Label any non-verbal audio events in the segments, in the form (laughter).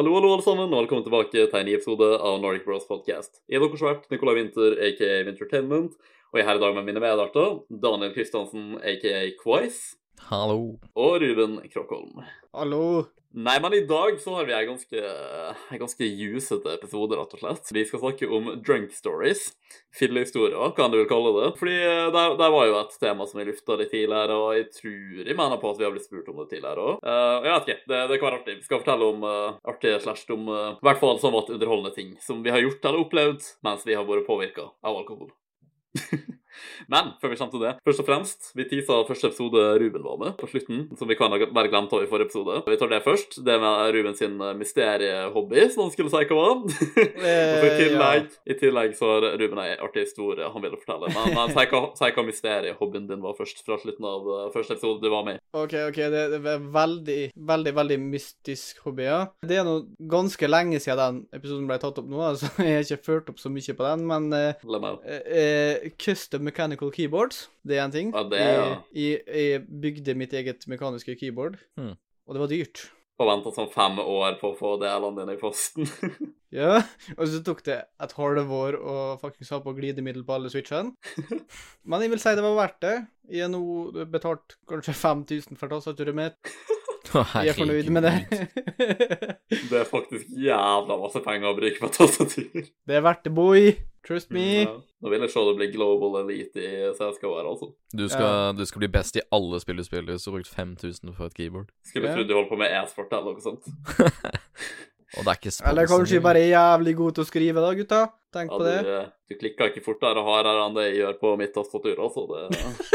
Hallo, hallo, alle sammen, og velkommen tilbake til en ny episode av Nordic Bros Podcast. Jeg er deres vert Nicolai Winther, aka Wintertainment, og jeg er her i dag med mine medarter, Daniel Kristiansen, aka Quice, Hallo. og Ruben Krokholm. Hallo. Nei, men i dag så har vi en ganske, en ganske jusete episode, rett og slett. Vi skal snakke om drunk stories. Fillehistorier, kan du vel kalle det. Fordi det, det var jo et tema som vi lufta litt tidligere, og jeg tror jeg mener på at vi har blitt spurt om det tidligere òg. jeg vet ikke, det, det kan være artig. Vi skal fortelle om uh, artige slash dumme, i hvert fall somewhat underholdende ting som vi har gjort eller opplevd mens vi har vært påvirka av alkohol. (laughs) Men før vi kommer til det, først og fremst, vi tisa første episode Ruben var med på slutten, som vi kan ha bare glemt av i forrige episode. Vi tar det først. Det med Ruben sin mysteriehobby, som han skulle si hva var. (laughs) og i tillegg, i tillegg så har Ruben ei artig historie han ville fortelle. Men, men si hva, si hva mysteriehobbyen din var først, fra slutten av uh, første episode du var med i. OK, OK, det, det er veldig, veldig, veldig mystisk hobby, ja. Det er nå ganske lenge siden den episoden ble tatt opp nå, altså (laughs) jeg har ikke ført opp så mye på den, men uh, meg, Custom Mechanical Keyboards, det er en ting. Ja, det ja. Jeg, jeg, jeg bygde mitt eget mekaniske keyboard, Hmm. og det var dyrt. Forventa sånn fem år på å få delene dine i posten. (laughs) Ja, og så tok det et halvår å faktisk ha på glidemiddel på alle switchene. (laughs) Men jeg vil si det var verdt det. Jeg har nå betalt kanskje 5000 for tastaturet mitt. (laughs) Jeg er fornøyd med det. (laughs) det er faktisk jævla masse penger å bruke på tastatur. Det er verdt det, boy. Trust me. Ja. Nå vil jeg se det blir global elite i selskapet her, altså. Du skal, du skal bli best i alle spill du spiller, så brukt 5000 for et keyboard. Skulle Ja. trodd du holdt på med e-sport eller noe sånt. (laughs) Og det er ikke Eller kanskje bare er jævlig god til å skrive, da, gutta. Tenk Ja, på det. du, du klikker ikke fortere hardere enn det jeg gjør på mitt tastatur, altså. Det,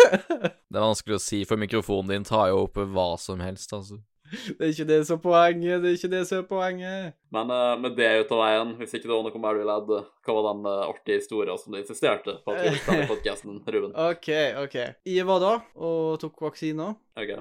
(laughs) Det er vanskelig å si, for mikrofonen din tar jo opp hva som helst, altså. Det er ikke det som er poenget. Det er ikke det som er poenget. men uh, med det ut av veien, hvis ikke det var noe mer du ledde, hva var den uh, artige historien som du insisterte på at vi skulle i podkasten, Ruben? (laughs) OK, OK. Jeg var da og tok vaksiner. (laughs) Ok.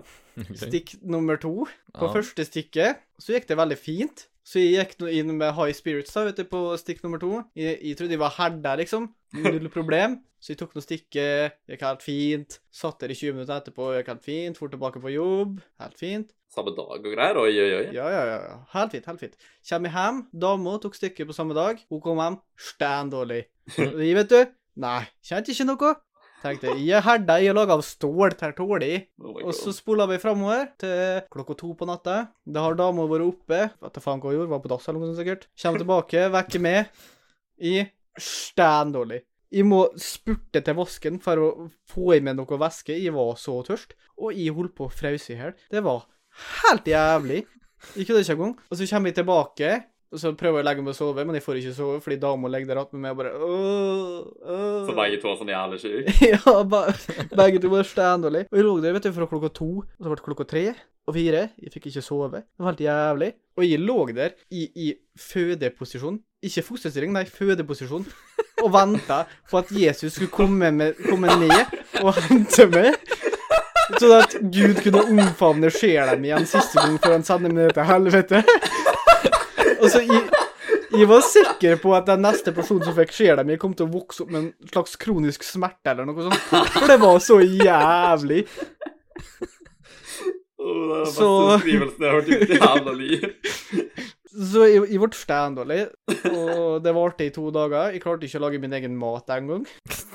Stikk nummer to. På Ja. første stikket så gikk det veldig fint. Så jeg gikk nå inn med high spirits da, vet du, på stikk nummer to. Jeg, jeg trodde jeg var herda, liksom. Null problem. Så jeg tok nå stikket, gikk helt fint. Satt der i 20 minutter etterpå, gikk helt fint. For tilbake på jobb, helt fint. Samme dag og greier? Oi, oi, oi. Ja, ja, ja. Helt fint, helt fint. Kommer jeg hjem, dama tok stykket på samme dag. Hun kom hjem stand dårlig. (laughs) Jeg, vet du, nei, kjente ikke noe. Tenkte jeg er herda, jeg er laga av stål, det tåler jeg. Oh Og så spola vi framover til klokka to på natta. Da har dama vært oppe. Vet du faen hva hun gjorde, var på dass eller noe sånt sikkert. Kommer tilbake, vekker med i stein dårlig. Jeg må spurte til vasken for å få i meg noe væske. Jeg var så tørst. Og jeg holdt på å frause i hjel. Det var helt jævlig. Jeg kødder ikke engang. Og så kommer jeg tilbake, og så prøver jeg å legge meg og sove, men jeg får ikke sove fordi dama ligger der attmed meg og bare åh, åh. Så begge to er sånn jævlig syke? (laughs) ja, begge to var steindårlig. Og jeg lå der vet du, fra klokka to, og så ble det klokka tre og fire. Jeg fikk ikke sove. Det var helt jævlig. Og jeg lå der i, i fødeposisjon. Ikke fosterstilling, nei, fødeposisjon. Og venta på at Jesus skulle komme, med, komme ned og hente meg. Sånn at Gud kunne omfavne sjela mi en siste gang før han sender meg ned til helvete. Og så jeg, jeg var sikker på at den neste personen som fikk skjer dem, jeg kom til å vokse opp med en slags kronisk smerte eller noe sånt. For det var så jævlig. Oh, det er den beste Så- beskrivelsen jeg har hørt i mitt (laughs) jævla liv. Så jeg, jeg ble steindårlig, og det varte i to dager. Jeg klarte ikke å lage min egen mat engang.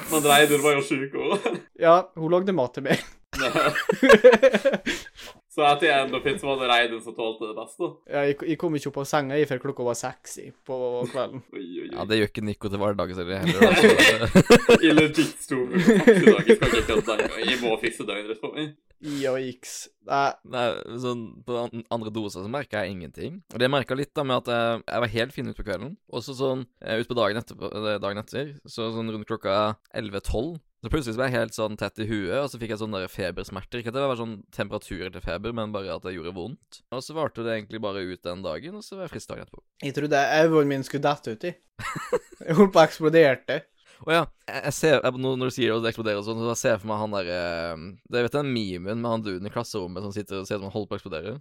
Men Reidun var jo sjuk òg. Ja, hun lagde mat til meg. (laughs) (laughs) Så jeg tror så var det reinen som tålte det beste. Ja, jeg, jeg kom ikke opp av senga før klokka var seks på kvelden. Oi, oi, Ja, det gjør ikke Nico til hverdags eller heller. Altså. (laughs) I legit stor. (laughs) Jeg må fikse døgnet på meg. Yikes. Nei, Nei, sånn, På den andre dosa så merka jeg ingenting. Og det merka litt da med at jeg, jeg var helt fin utpå kvelden. Og så sånn eh, utpå dagen, etterpå- eh, dagen etter, så sånn rundt klokka 11-12 så plutselig så ble jeg helt sånn tett i huet, og så fikk jeg sånne febersmerter. Ikke at det var sånn temperaturer til feber, men bare at det gjorde vondt. Og så varte det egentlig bare ut den dagen, og så var jeg frisk dagen etterpå. jeg trodde øynene mine skulle dette uti. Jeg holdt på å eksploderte. Å ja, jeg, ser jeg, når, du sier det, det eksploderer og sånn, så ser jeg for meg han derre Det vet du den memen med han duden i klasserommet som sitter og ser ut som han holder på å eksplodere?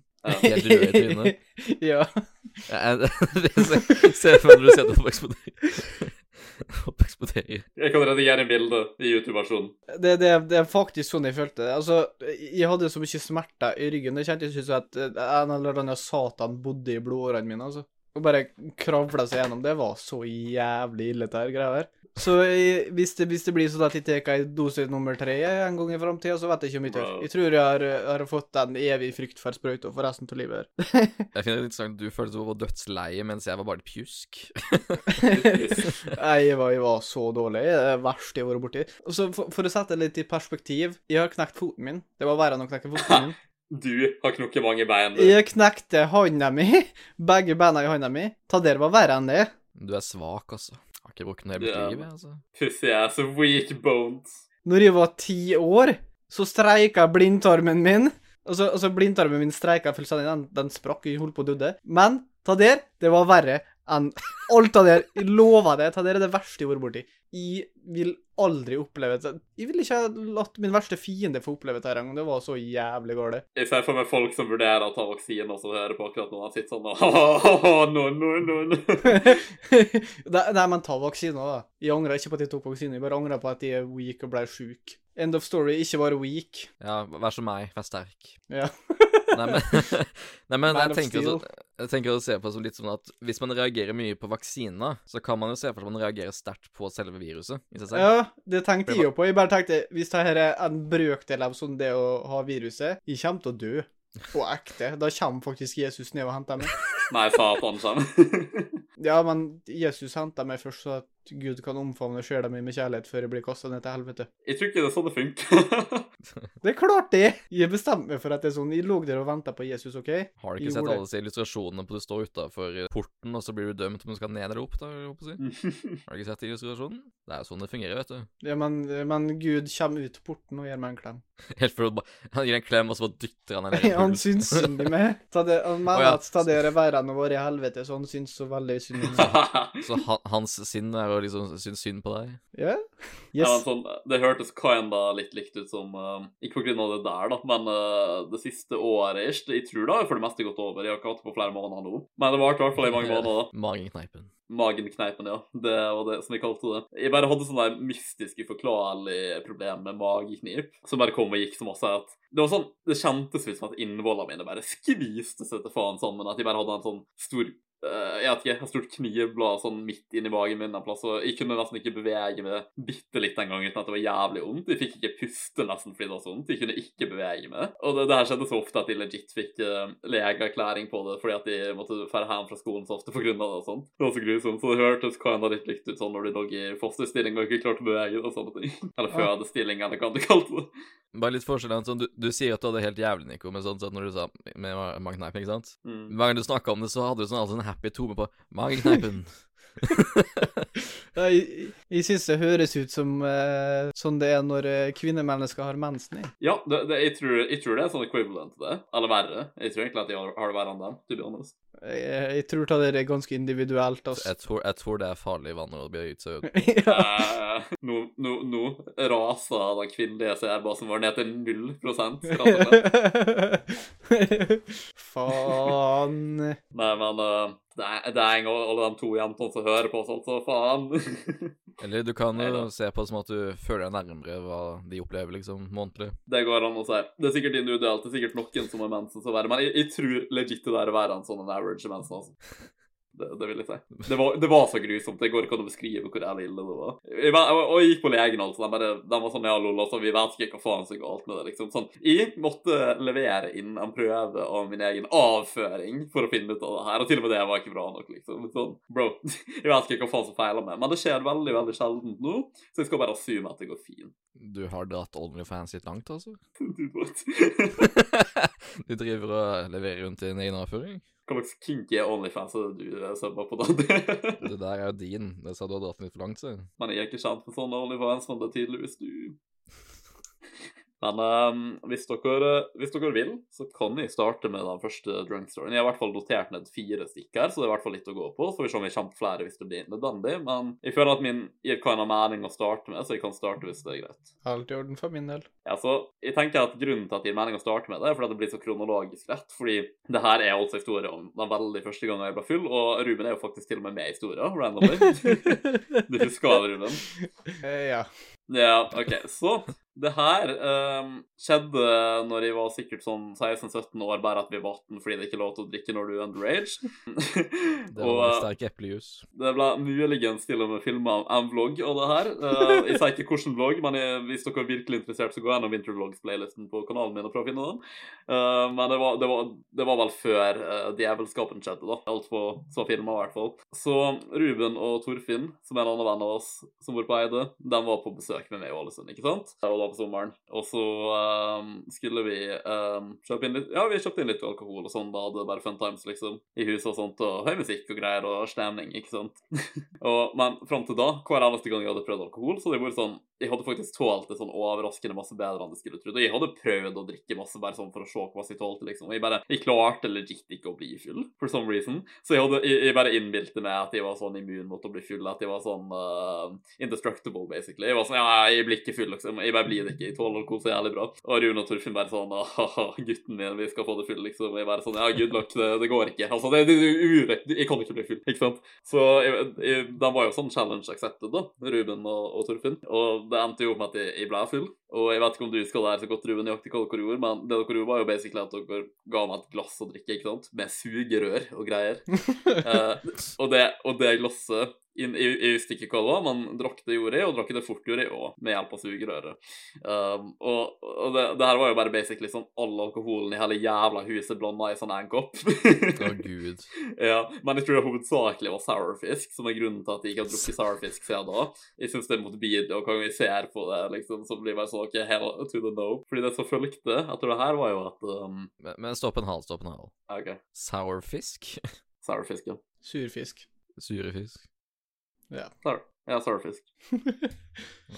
Helt rød i trynet. (laughs) ja. (laughs) Jeg, jeg, jeg ser for meg når du ser at han. Holder på å eksplodere. (laughs) Jeg kan redigere bilde i YouTube-versjonen. Det, det, det er faktisk sånn jeg følte det. Altså, jeg hadde så mye smerter i ryggen. Det kjentes ut som at eh, en eller annen satan bodde i blodårene mine, altså. og bare kravla seg gjennom. Det var så jævlig ille, dette her greia her. Så jeg, hvis, det, hvis det blir sånn at jeg tar en dose nummer tre en gang i framtida, så vet jeg ikke om jeg tør. Jeg tror jeg har, har fått den evig frykt for sprøyta for resten av livet. (laughs) Jeg finner det sånn at du følte var dødsleie, mens jeg var bare pjusk. (laughs) Nei, jeg var, jeg var så dårlig. Det er det verste jeg har vært borti. Så for, for å sette det litt i perspektiv, jeg har knekt foten min. Det var verre enn å knekke foten min. (laughs) Du har knukket mange bein. du. Jeg knekte hånda mi, begge beina i hånda mi. Ta der var verre enn det. Du er svak, altså. Har ikke brukt den hele mitt Ja. liv, altså. Pussy ass weak bones. Når jeg var ti år, så streika blindtarmen min. Og så, og så blindtarmen min streika fullstendig. Den, den sprakk, jeg holdt på å døde. Men ta der, det var verre enn alt av det, Jeg lover det. Det er det verste jeg har vært borti. Jeg vil aldri oppleve det. Jeg vil ikke ha latt min verste fiende få oppleve det engang. Det var så jævlig galt. Jeg ser for meg folk som vurderer å ta vaksine, og så hører på akkurat når Han sitter sånn og no, no, no, no. Nei, men ta vaksina, da. Jeg angrer ikke på at jeg tok vaksine, jeg bare angrer på at jeg er weak og ble sjuk. End of story. Ikke bare weak. Ja, vær som meg, vær sterk. Ja. Nei, men, (laughs) nei, men jeg, tenker også, jeg tenker å se på det som litt sånn at hvis man reagerer mye på vaksiner, så kan man jo se for seg at man reagerer sterkt på selve viruset i seg selv. Ja, det tenkte jeg jo på. Jeg bare tenkte, hvis det her er en brøkdel av sånn det å ha viruset, jeg kommer til å dø. På ekte. Da kommer faktisk Jesus ned og henter meg. (laughs) Nei, far på satan sammen. Ja, men Jesus henter meg først, så Gud kan omfavne sjela mi med kjærlighet før jeg blir kasta ned til helvete. Jeg tror ikke det er sånn det funker. (laughs) Det er klart det! Jeg bestemte meg for at det er sånn. Jeg lå der og venta på Jesus, OK? Har du ikke Jeg sett alle disse illustrasjonene på du står utafor porten, og så blir du dømt om du skal ned eller opp? da, jeg håper å si? (laughs) Har du ikke sett illustrasjonen? Det er jo sånn det fungerer, vet du. Ja, men, men Gud kommer ut porten og gir meg en klem. (laughs) Helt for å bare Han gir en klem, og så bare dytter han ned i Han syns synd i meg. Han mener oh, ja. at ta er verre enn å være i helvete, så han syns så veldig synd i meg. Så han, hans sinn er å liksom synes synd på deg? Ja? Ja, men sånn, det hørtes kinda litt likt ut som uh, Ikke av det der, da, men uh, det siste året ish. Jeg tror det har for det meste gått over. Jeg har ikke hatt det på flere måneder nå. Men det varte i hvert fall i mange (laughs) måneder. Magenkneipen. Magenkneipen, ja. Det var det som jeg kalte det. Jeg bare hadde sånn der mystisk uforklarlig problem med mageknip, som bare kom og gikk så masse at Det var sånn, det kjentes ut som at innvollene mine bare skviste seg til faen sammen. At jeg bare hadde en sånn stor jeg vet ikke, et stort knivblad sånn midt inni magen min en plass, og jeg kunne nesten ikke bevege meg bitte litt en gang uten at det var jævlig vondt. Jeg fikk ikke puste nesten fordi det var så vondt. Jeg kunne ikke bevege meg. Og det, det her skjedde så ofte at jeg legit fikk uh, legeerklæring på det fordi at de måtte dra hjem fra skolen så ofte pga. det og sånn. Det var så grusomt. Så det hørtes kinda litt likt ut sånn når du lå i fosterstilling og ikke klarte å bevege deg og sånne ting. (laughs) Eller fødestilling, eller hva du kalte det. Bare litt forskjell. Sånn, du, du sier at du hadde helt jævlig, Nico, men sånn sett når du sa med ma- ikke sant? Mm. Hver gang du snakka om det, så hadde du sånn, alltid happy med på magekneipen. Jeg, (laughs) jeg syns det høres ut som eh, sånn det er når eh, kvinnemennesker har mensen. jeg. Ja, det, det, jeg, tror, jeg tror det er sånn equivalent til det. Eller verre. Jeg tror egentlig at har, har det verre enn dem, to be honest. Jeg, jeg tror det er ganske individuelt, altså. Jeg tror, jeg tror det er farlig vann å bli blir utsøvd. (laughs) ja. Eh, nå, nå, nå raser den kvinnelige seerbasen vår ned til null prosent. (laughs) Faen. Nei, men uh, det er, det er en gang alle de to jentene som hører på sånt, så faen. (laughs) Eller du kan jo se på det som at du føler deg nærmere hva de opplever, liksom, månedlig. Det går an å si. Det er sikkert individuelt. Det er sikkert noen som har mensen som er verre, men jeg, jeg tror legit det der å være en sånn en average mensen, altså. Det, det vil jeg si. Det var, det var så grusomt. Det går ikke an å beskrive hvor jævlig ille det var. Jeg, og og jeg gikk på legen, altså. De, bare, de var sånn ja, lol, altså, vi vet ikke hva faen som er galt med det, liksom. Sånn. Jeg måtte levere inn en prøve av min egen avføring for å finne ut av det her, og til og med det var ikke bra nok, liksom. Sånn, bro, (laughs) jeg vet ikke hva faen som feiler meg, men det skjer veldig, veldig sjeldent nå, så jeg skal bare assume at det går fint. Du har dratt OnlyFans litt langt, altså? (laughs) (laughs) Du driver og leverer rundt din egen avføring? Hva slags kinky OnlyFans er det du sømmer subber på da? (laughs) Det der er jo din. Det sa du hadde dratt den litt for langt, så. Men jeg er ikke kjent med sånne OnlyFans, men det er tydeligvis du. Men um, hvis, dere, hvis dere vil, så kan jeg starte med den første drunk storyen. Jeg har i hvert fall notert ned fire stykker, så det er i hvert fall litt å gå på. Så får vi se om vi kommer flere hvis det blir nødvendig. Men jeg føler at min gir hva en har mening å starte med, så jeg kan starte hvis det er greit. Alt i orden for min del. Ja, så jeg tenker at Grunnen til at det gir mening å starte med det, er fordi det blir så kronologisk rett. Fordi det her er altså historien om den veldig første gangen jeg ble full, og Ruben er jo faktisk til og med med i historien, randomly. (laughs) Du husker det, Ruben? Eh, ja. Ja, OK. Så Det her um, skjedde når jeg var sikkert sånn 16-17 år, bare at vi var 18 fordi det ikke er lov til å drikke når du er underage. (laughs) Det var og, sterk eplejus. det ble muligens til og med filma en vlogg av det her. Uh, jeg sier ikke hvilken vlogg, men jeg, hvis dere er virkelig interessert, så gå gjennom Wintervlogs-playlisten på kanalen min og prøv å finne den. Uh, men det var, det, var, det var vel før uh, djevelskapen skjedde, da. Alt på, som var filma, i hvert fall. Så Ruben og Torfinn, som er en annen venn av oss som bor på Eide, de var på besøk med meg i Ålesund, ikke sant? Og det var på sommeren. Og så um, skulle vi um, kjøpe inn litt Ja, vi kjøpte inn litt alkohol og sånn, da hadde bare fun times, liksom, i huset og sånt, og høy musikk og greier og stemning, ikke sant? (laughs) og, men fram til da, hver eneste gang jeg hadde prøvd alkohol, så jeg vært sånn Jeg hadde faktisk tålt det sånn overraskende masse bedre enn jeg skulle trodd. Og jeg hadde prøvd å drikke masse bare sånn for å se hva jeg tålte, liksom. Og jeg bare Jeg klarte legit ikke å bli full, for some reason. Så jeg, hadde, jeg, jeg bare innbilte meg at jeg var sånn immun mot å bli full, at jeg var sånn uh, indestructible, basically. Jeg var sånn Ja, jeg blir ikke full, liksom. Jeg bare blir det ikke. Jeg tåler alkohol så jævlig bra. Og Rune og Torfinn bare sånn Haha, gutten min, vi skal få det full, liksom. Jeg bare sånn Ja, good luck, det, det går ikke. Altså, det, det, det. Jeg kan ikke bli full, ikke sant? Så jeg, jeg, de var jo sånn challenge accepted, da, Ruben og, og Torfinn. Og det endte jo opp med at jeg, jeg ble full. Og jeg vet ikke om du husker det her så godt, Ruben, nøyaktig hva dere gjorde, men det dere gjorde, var jo basically at dere ga meg et glass å drikke, ikke sant? Med sugerør og greier. (laughs) Eh, og, det, og det glasset jeg, jeg husker ikke hva det var, men drakk det gjorde jeg, og drakk det fort gjorde jeg òg, med hjelp av sugerøret. Um, og og det, det her var jo bare basically sånn all alkoholen i hele jævla huset blanda i sånn én kopp. Å, gud. (laughs) ja, men jeg tror det hovedsakelig var sourfisk, som er grunnen til at jeg ikke har drukket sourfisk siden da. Jeg syns det er motbydelig, og hver gang jeg ser på det, liksom, så blir det bare sånn OK, hell to the no. Fordi det som fulgte etter det her, var jo at um, Men, men stopp en hal, stopp en hal. OK, Sour fisk? (laughs) sourfisk, ja. Surfisk. Sure fisk? Ja. Sour. Ja, sourfisk. (laughs)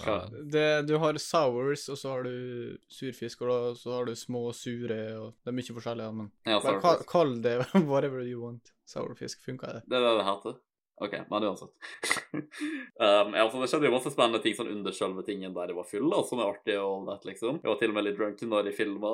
Ja. Det, du har sours, og så har du surfisk, og så har du små sure, og det er mye forskjellig, men Ja, bare kall, kall det (laughs) whatever you want. Sourfisk, funka det? Det er det det heter. OK, men uansett. (laughs) um, altså, det skjedde jo masse spennende ting sånn under selve tingen der jeg var full, da, som er artig og all liksom. Jeg var til og med litt drunken når jeg filma.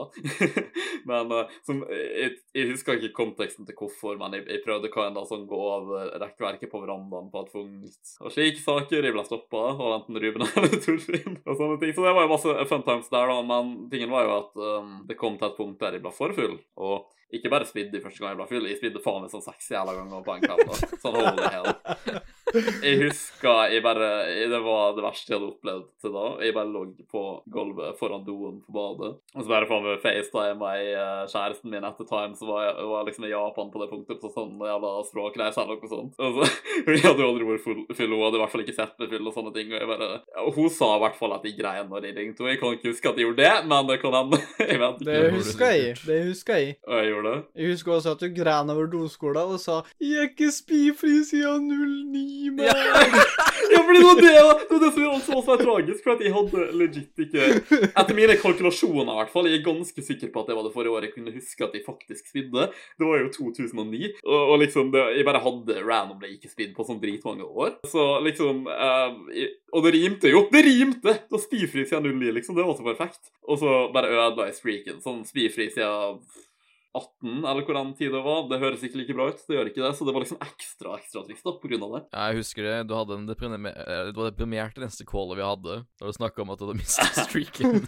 (laughs) men uh, som, jeg, jeg husker ikke konteksten til hvorfor, men jeg, jeg prøvde hva enn da sånn gå over rekkverket på verandaen på et punkt. Og slike saker. Jeg ble stoppa av enten Ruben (laughs) eller Torfinn og sånne ting. Så det var jo masse fun times der, da. Men tingen var jo at um, det kom til et punkt der jeg ble for full. og ikke bare spydde de første gang jeg ble full, jeg spydde faen meg sånn seks jævla ganger på en kveld. Sånn holy hell. (laughs) Jeg husker jeg bare Det var det verste jeg hadde opplevd til da. Jeg bare lå på gulvet foran doen på badet. Og så bare faen meg FaceTime ei eh, kjæresten min etter time, så var jeg var liksom i Japan på det punktet på sånn jævla språkreise eller noe sånt. Og så, (laughs) Hun hadde jo aldri vært full, full, hun hadde i hvert fall ikke sett meg full og sånne ting. Og jeg bare og Hun sa i hvert fall at jeg grein når jeg ringte henne. Jeg kan ikke huske at jeg gjorde det, men det kan hende. (laughs) Jeg vet ikke. Det husker jeg. Det husker jeg. Og jeg gjorde det. Jeg husker også at du gren over doskåla og sa 'Jeg er ikke spyfri siden 09', men (laughs) Ja, fordi det var det, det, det som også var er tragisk, for at jeg hadde legit ikke Etter mine kalkulasjoner, i hvert fall. Jeg er ganske sikker på at det var det forrige året jeg kunne huske at jeg faktisk spydde. Det var jo 2009, og, og liksom det, Jeg bare hadde randomly ikke spydd på sånn dritmange år. Så liksom eh, Og det rimte jo! Det rimte! Det var spyfri siden 09, liksom. Det var så perfekt. Og så bare ødela jeg streaken. Sånn spyfri siden 18, eller hvor den tid det var. Det høres ikke like bra ut. Det gjør ikke det. Så det var liksom ekstra ekstra trist da, på grunn av det. Ja, jeg husker det. Du hadde en deprimer- eh, Du var deprimert i neste callet vi hadde. Da du snakka om at du hadde mistet (laughs) streaken.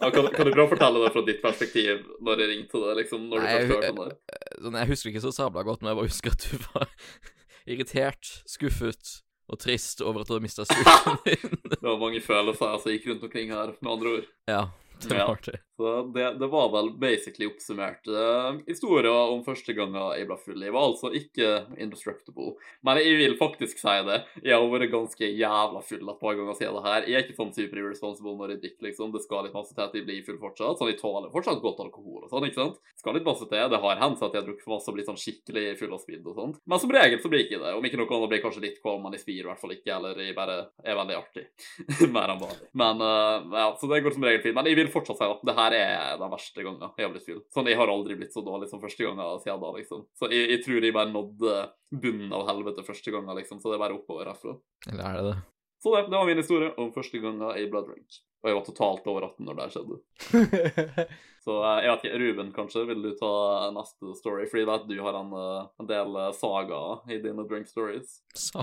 Ja, kan, kan du bra fortelle det fra ditt perspektiv når jeg ringte det, liksom, når du Nei, jeg- om det? sånn, jeg husker ikke så sabla godt, men jeg bare husker at du var (laughs) irritert, skuffet og trist over at du hadde mista streaken (laughs) din. Det var mange følelser som gikk rundt omkring her, med andre ord. ja, det var det. Så det, det var vel basically oppsummert uh, historier om første gangen jeg ble full. Jeg var altså ikke indestructible. Men jeg vil faktisk si det. Jeg har vært ganske jævla full et par ganger siden det her. Jeg er ikke sånn super irresponsible når jeg drikker, liksom. Det skal litt masse til at jeg blir full fortsatt. Sånn, jeg tåler fortsatt godt alkohol og sånn, ikke sant. Det skal litt masse til. Det har hendt at jeg har drukket masse og blitt sånn skikkelig full av speed og sånt. Men som regel så blir ikke det. Om ikke noe annet blir kanskje litt kvalm, men jeg spyr i hvert fall ikke. Eller jeg bare er veldig artig. (laughs) Mer enn vanlig. Men uh, ja, så det går som regel fint. Men jeg vil fortsatt si at det her er den verste gangen jeg har blitt full. Sånn, jeg har aldri blitt så dårlig som første gangen siden da, liksom. Så jeg, jeg tror jeg bare nådde bunnen av helvete første gangen, liksom. Så det er bare oppover herfra. Eller er det det? Så det, det var min historie om første gangen jeg ble drunk. Og jeg var totalt over 18 når det her skjedde. (laughs) Så eh, jeg vet ikke, Ruben, kanskje, vil du ta neste story? Fordi jeg vet du har en, eh, en del sagaer saga i dine drink stories. Sa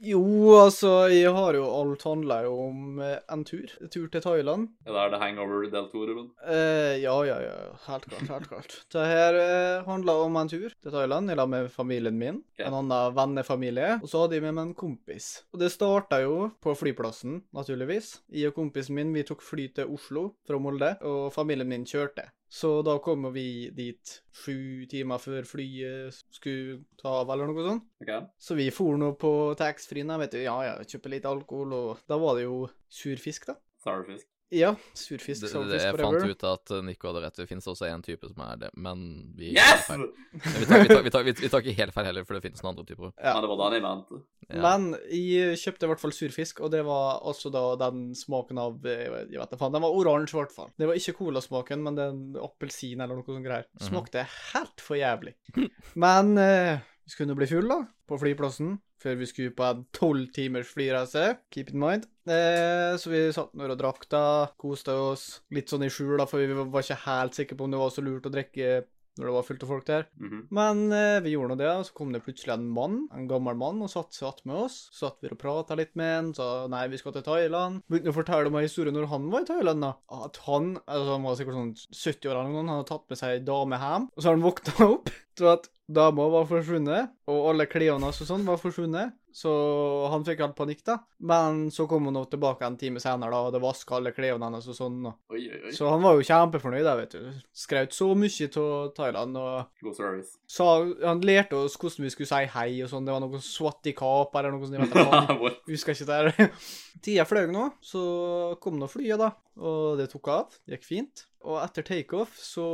Jo, altså, jeg har jo Alt handla jo om eh, en tur. En Tur til Thailand. Er det her det Hangover del to, Ruben? Eh, ja, ja, ja. Helt klart. helt klart. (laughs) Det her eh, handla om en tur til Thailand i lag med familien min. okay. En annen vennefamilie. Og så hadde jeg med meg en kompis. Og det starta jo på flyplassen, naturligvis. Jeg og kompisen min vi tok fly til Oslo fra Molde, og familien min kjørte. Så da kommer vi dit sju timer før flyet skulle ta av, eller noe sånt. Ok. Så vi for nå på taxfree-en, vet du. Ja, ja, kjøper litt alkohol, og da var det jo surfisk, da. Starfisk. Ja, surfisk, saltfisk, whatever. jeg fant ut at eh, Nico hadde rett. Det finnes også en type som er det, men vi Yes! tar Vi tar, vi, tar, vi, tar, vi, tar ikke helt feil heller, for det finnes noen andre typer. Ja. Men det var den jeg mente. Ja. Men jeg kjøpte i hvert fall surfisk, og det var også da den smaken av eh, Jeg vet ikke faen. Den var oransje, i hvert fall. Det var ikke colasmaken, men den appelsin eller noe sånt greier. Mhm. Smakte helt for jævlig. Men eh, vi skulle bli full da, på flyplassen. Før vi skulle på en tolv timers flyreise. Keep in mind. Eh, så vi satt nå og drakk da, koste oss. Litt sånn i skjul, da, for vi var ikke helt sikre på om det var så lurt å drikke når det var fullt av folk der. Mhm. Men eh, vi gjorde nå det, og så kom det plutselig en mann, en gammel mann, og satte seg attmed oss. Så satt vi og prata litt med han, sa nei, vi skal til Thailand. Begynte å fortelle meg historie når han var i Thailand, da. At han, altså han var sikkert sånn 70 år eller noe, han hadde tatt med seg ei dame hjem, og så har han våkna opp til at dama var forsvunnet, og alle klærne hans og sånn var forsvunnet. Så han fikk helt panikk, da. Men så kom han tilbake en time senere, da, og det vaska alle klærne hennes og sånn. Og. Oi, oi, oi. Så han var jo kjempefornøyd, da, vet du. Skraut så mye av Thailand. og God service. sa, han lærte oss hvordan vi skulle si hei og sånn. Det var noe swati-kap eller noe sånt. Jeg vet (laughs) Husker ikke det her. (laughs) Tida fløy nå, så kom nå flyet, da. Og det tok av. Det gikk fint. Og etter takeoff så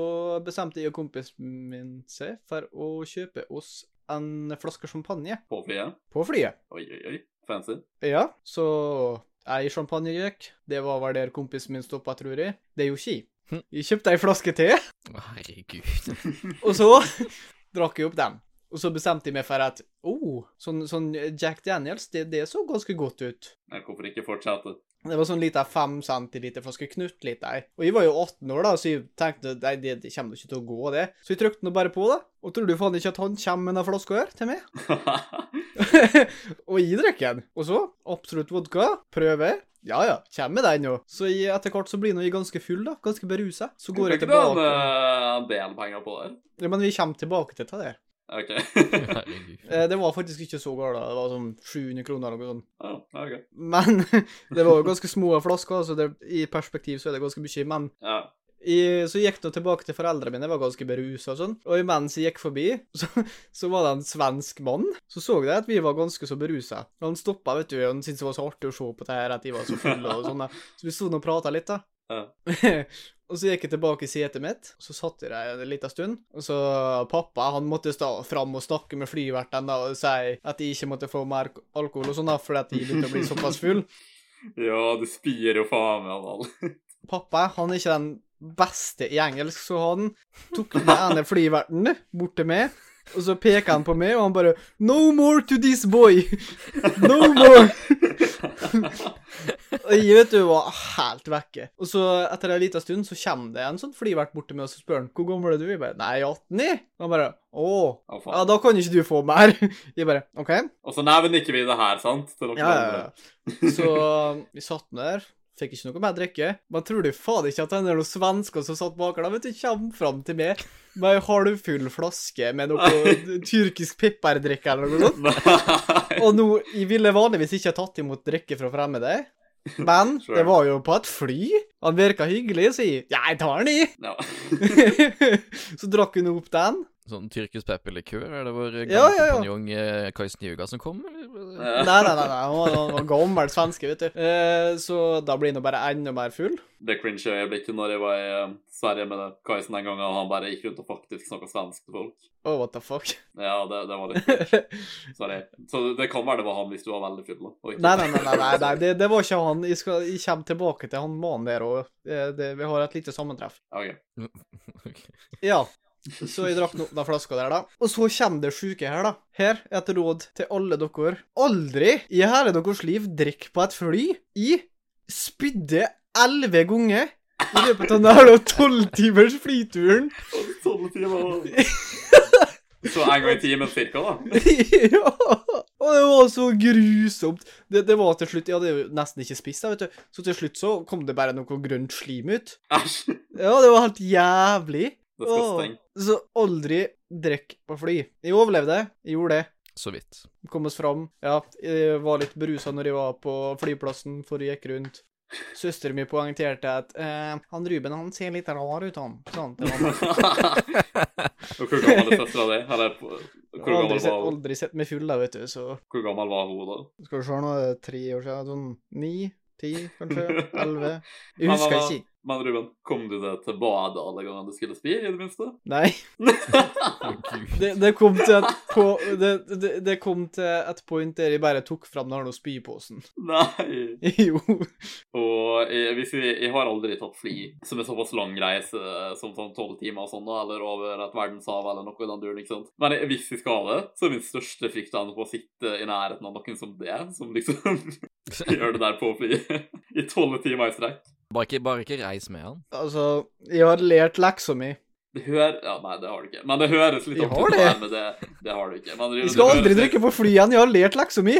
bestemte jeg og kompisen min seg for å kjøpe oss en flaske champagne På flyet? på flyet. Oi, oi, oi. Fancy. Ja, så ei champagne gikk. Det var vel der kompisen min stoppa, tror jeg. Det er jo ikke jeg. Hm. Jeg kjøpte ei flaske til. Å, herregud. (laughs) Og så (laughs) drakk jeg opp den. Og så bestemte jeg meg for at oh, sånn, sånn Jack Daniels, det, det så ganske godt ut. Nei, hvorfor ikke fortsette? Det var sånn lita fem centiliter flaske knuttlitt der. Og jeg var jo 18 år, da, så jeg tenkte nei, det, det kommer ikke til å gå, det. Så jeg trykte nå bare på, da. Og tror du faen ikke at han kommer med den flaska her til meg? (laughs) og jeg drikker den. Og så, absolutt vodka, prøver. Ja ja, kommer med den jo. Så jeg, etter hvert så blir jeg ganske full, da. Ganske berusa. Så går jeg tilbake. du en, ikke noen en del penger på det? Ja, men vi kommer tilbake til det der. OK. (laughs) (laughs) Eh, Det var faktisk ikke så galt. Det var sånn 700 kroner eller noe sånt. Oh, okay. Men (laughs) det var jo ganske små flasker, så det, i perspektiv så er det ganske mye. Men Ja. i, så gikk jeg tilbake til foreldrene mine, jeg var ganske berusa og sånn. Og imens jeg gikk forbi, så, så var det en svensk mann. Så så jeg at vi var ganske så berusa. Han stoppa, vet du, han syntes det var så artig å se på det her, at de var så fulle og sånn. Så vi sto og prata litt, da. Ja. (laughs) og så gikk jeg tilbake i setet mitt, og så satt jeg der en liten stund. Og så pappa han måtte stå fram og snakke med flyverten og si at de ikke måtte få mer alkohol og sånn, da, fordi at de begynte å bli såpass full. (laughs) ja, du spyr jo faen meg av alle. (laughs) Pappa han er ikke den beste i engelsk, så han tok den ene flyverten bort til meg, og så peker han på meg, og han bare No more to this boy! (laughs) No more! og jeg vet du var helt vekke. Og så etter en liten stund så kommer det en sånn flyvert bort til meg og så spør han, hvor gammel er du? Jeg bare Nei, 18 jeg. Og han bare Å. oh, Ja, da kan ikke du få mer. (laughs) Jeg bare OK. Og så nevner ikke vi det her, sant? Til dere Ja, ja, ja. Så vi satt der. Fikk ikke noe mer drikke. Men tror du faen ikke at den er noen svensker som satt bak der, vet du, kommer fram til meg med ei halvfull flaske med noe tyrkisk pepperdrikke eller noe sånt? Og nå, jeg ville vanligvis ikke tatt imot drikke fra fremmede, men (laughs) det var jo på et fly. Han virka hyggelig, så jeg Ja, jeg tar den, i. No. (laughs) så drakk hun opp den. Sånn tyrkisk pepperlikør? Er det vår Ja, gamle ja, ja. kompanjong eh, Kai Snyuga som kom, eller? Nei, nei, nei, nei. han var, var gammel svenske, vet du. Eh, så da blir han bare enda mer full. Det cringe øyeblikket når jeg var i eh, Sverige med det Kaisen den gangen, og han bare gikk rundt og faktisk snakka svensk til folk. Oh, what the fuck. Ja, det, det var litt (laughs) cringe. Sorry. Så det kan være det var han hvis du var veldig full. da. Nei, nei, nei, nei, nei, nei det, det var ikke han. Jeg, skal, jeg kommer tilbake til han mannen der, og eh, vi har et lite sammentreff. Ok. (laughs) Ja, så jeg drakk nå den flaska der, da. Og så kommer det sjuke her, da. Her er et råd til alle dere. Aldri i hele deres liv drikk på et fly. I spydde elleve ganger i løpet av den tolv timers flyturen. Tolv timer. Så en gang i timen cirka, da. (laughs) ja. Og det var så grusomt. Det, det var til slutt Jeg hadde jo nesten ikke spist, da, vet du. Så til slutt så kom det bare noe grønt slim ut. Æsj. Ja, det var helt jævlig. Disgusting. Åh, Så aldri drikk på fly. Jeg overlevde. Jeg gjorde det. Så vidt. Kom oss fram. Ja, jeg var litt berusa når jeg var på flyplassen, for jeg gikk rundt. Søsteren min poengterte at eh, han Ruben han ser litt rar ut, han. Sånn, det var (laughs) Og hvor gammel er søstera di? Eller hvor aldri, gammel sett, var hun? aldri sett meg full, da, vet du, så Hvor gammel var hun da? Skal vi se, nå er det tre år siden. Sånn ni, ti, kanskje? (laughs) Elleve? Jeg Men, husker ikke. Men Ruben, kom du deg til badet alle gangene du skulle spy, i det minste? Nei. Det, det kom til et på, det, det, det kom til et point der jeg bare tok fram den spyposen. Nei. (laughs) Jo. Og jeg, hvis jeg, jeg har aldri tatt fly som er såpass lang reise som sånn tolv timer og sånn, eller over et verdenshav eller noe i den duren, ikke sant. Men jeg, hvis jeg skal det, så er min største frykt å ende på å sitte i nærheten av noen som det, som liksom (laughs) gjør det der på fly i tolv timer i strekk. Bare ikke, bare ikke reis med han. Altså, jeg har lært leksa mi. Det hører Ja, nei, det har du ikke. Men det høres litt opp ut, det. men det, det har du ikke. Men, Ruben, skal aldri høres- drikke på flyet igjen. Jeg har lært leksa mi.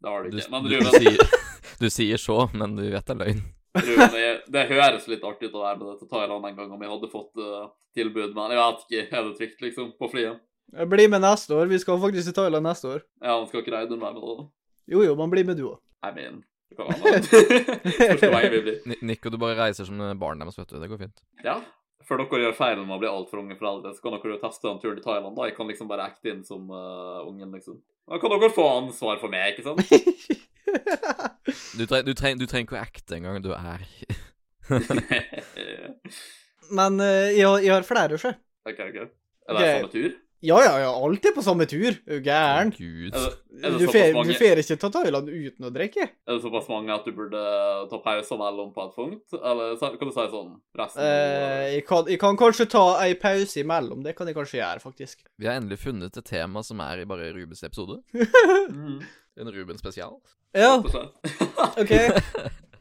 Det har du ikke. Men du, du, sier, du sier så, men du vet det er løgn. Ruben det, det høres litt artig ut å være med det til Thailand en gang om jeg hadde fått uh, tilbud, men jeg vet ikke. Er det trygt, liksom, på flyet? Bli med neste år. Vi skal faktisk til Thailand neste år. Ja, han skal ikke Reidun være med, da? Jo, jo, man blir med du òg. I mean (laughs) Første veien vi blir. Nico, du bare reiser som barn deres, vet du. Det går fint. Ja. Før dere gjør feilen med å bli altfor unge foreldre, så kan dere jo teste en tur til Thailand. da. Jeg kan liksom bare acte inn som uh, ungen, liksom. Da kan dere få ansvar for meg, ikke sant? (laughs) Du, tre, du, tre du trenger ikke å acte engang. Du er (laughs) Men uh, jeg, har, jeg har flere, sjø. OK, OK. Er det okay. samme tur? Ja, ja, ja. Alltid på samme tur. Er du gæren? Gud. Er det, er det Du får mange, ikke ta Thailand uten å drikke. er det såpass mange at du burde ta pauser mellom på et punkt? Eller kan du si sånn resten Eh, jeg, kan, jeg kan kanskje ta ei pause imellom. Det kan jeg kanskje gjøre, faktisk. Vi har endelig funnet et tema som er i bare Rubens episode. (laughs) Mm, En Ruben-spesial. Ja, rett og slett. (laughs) OK.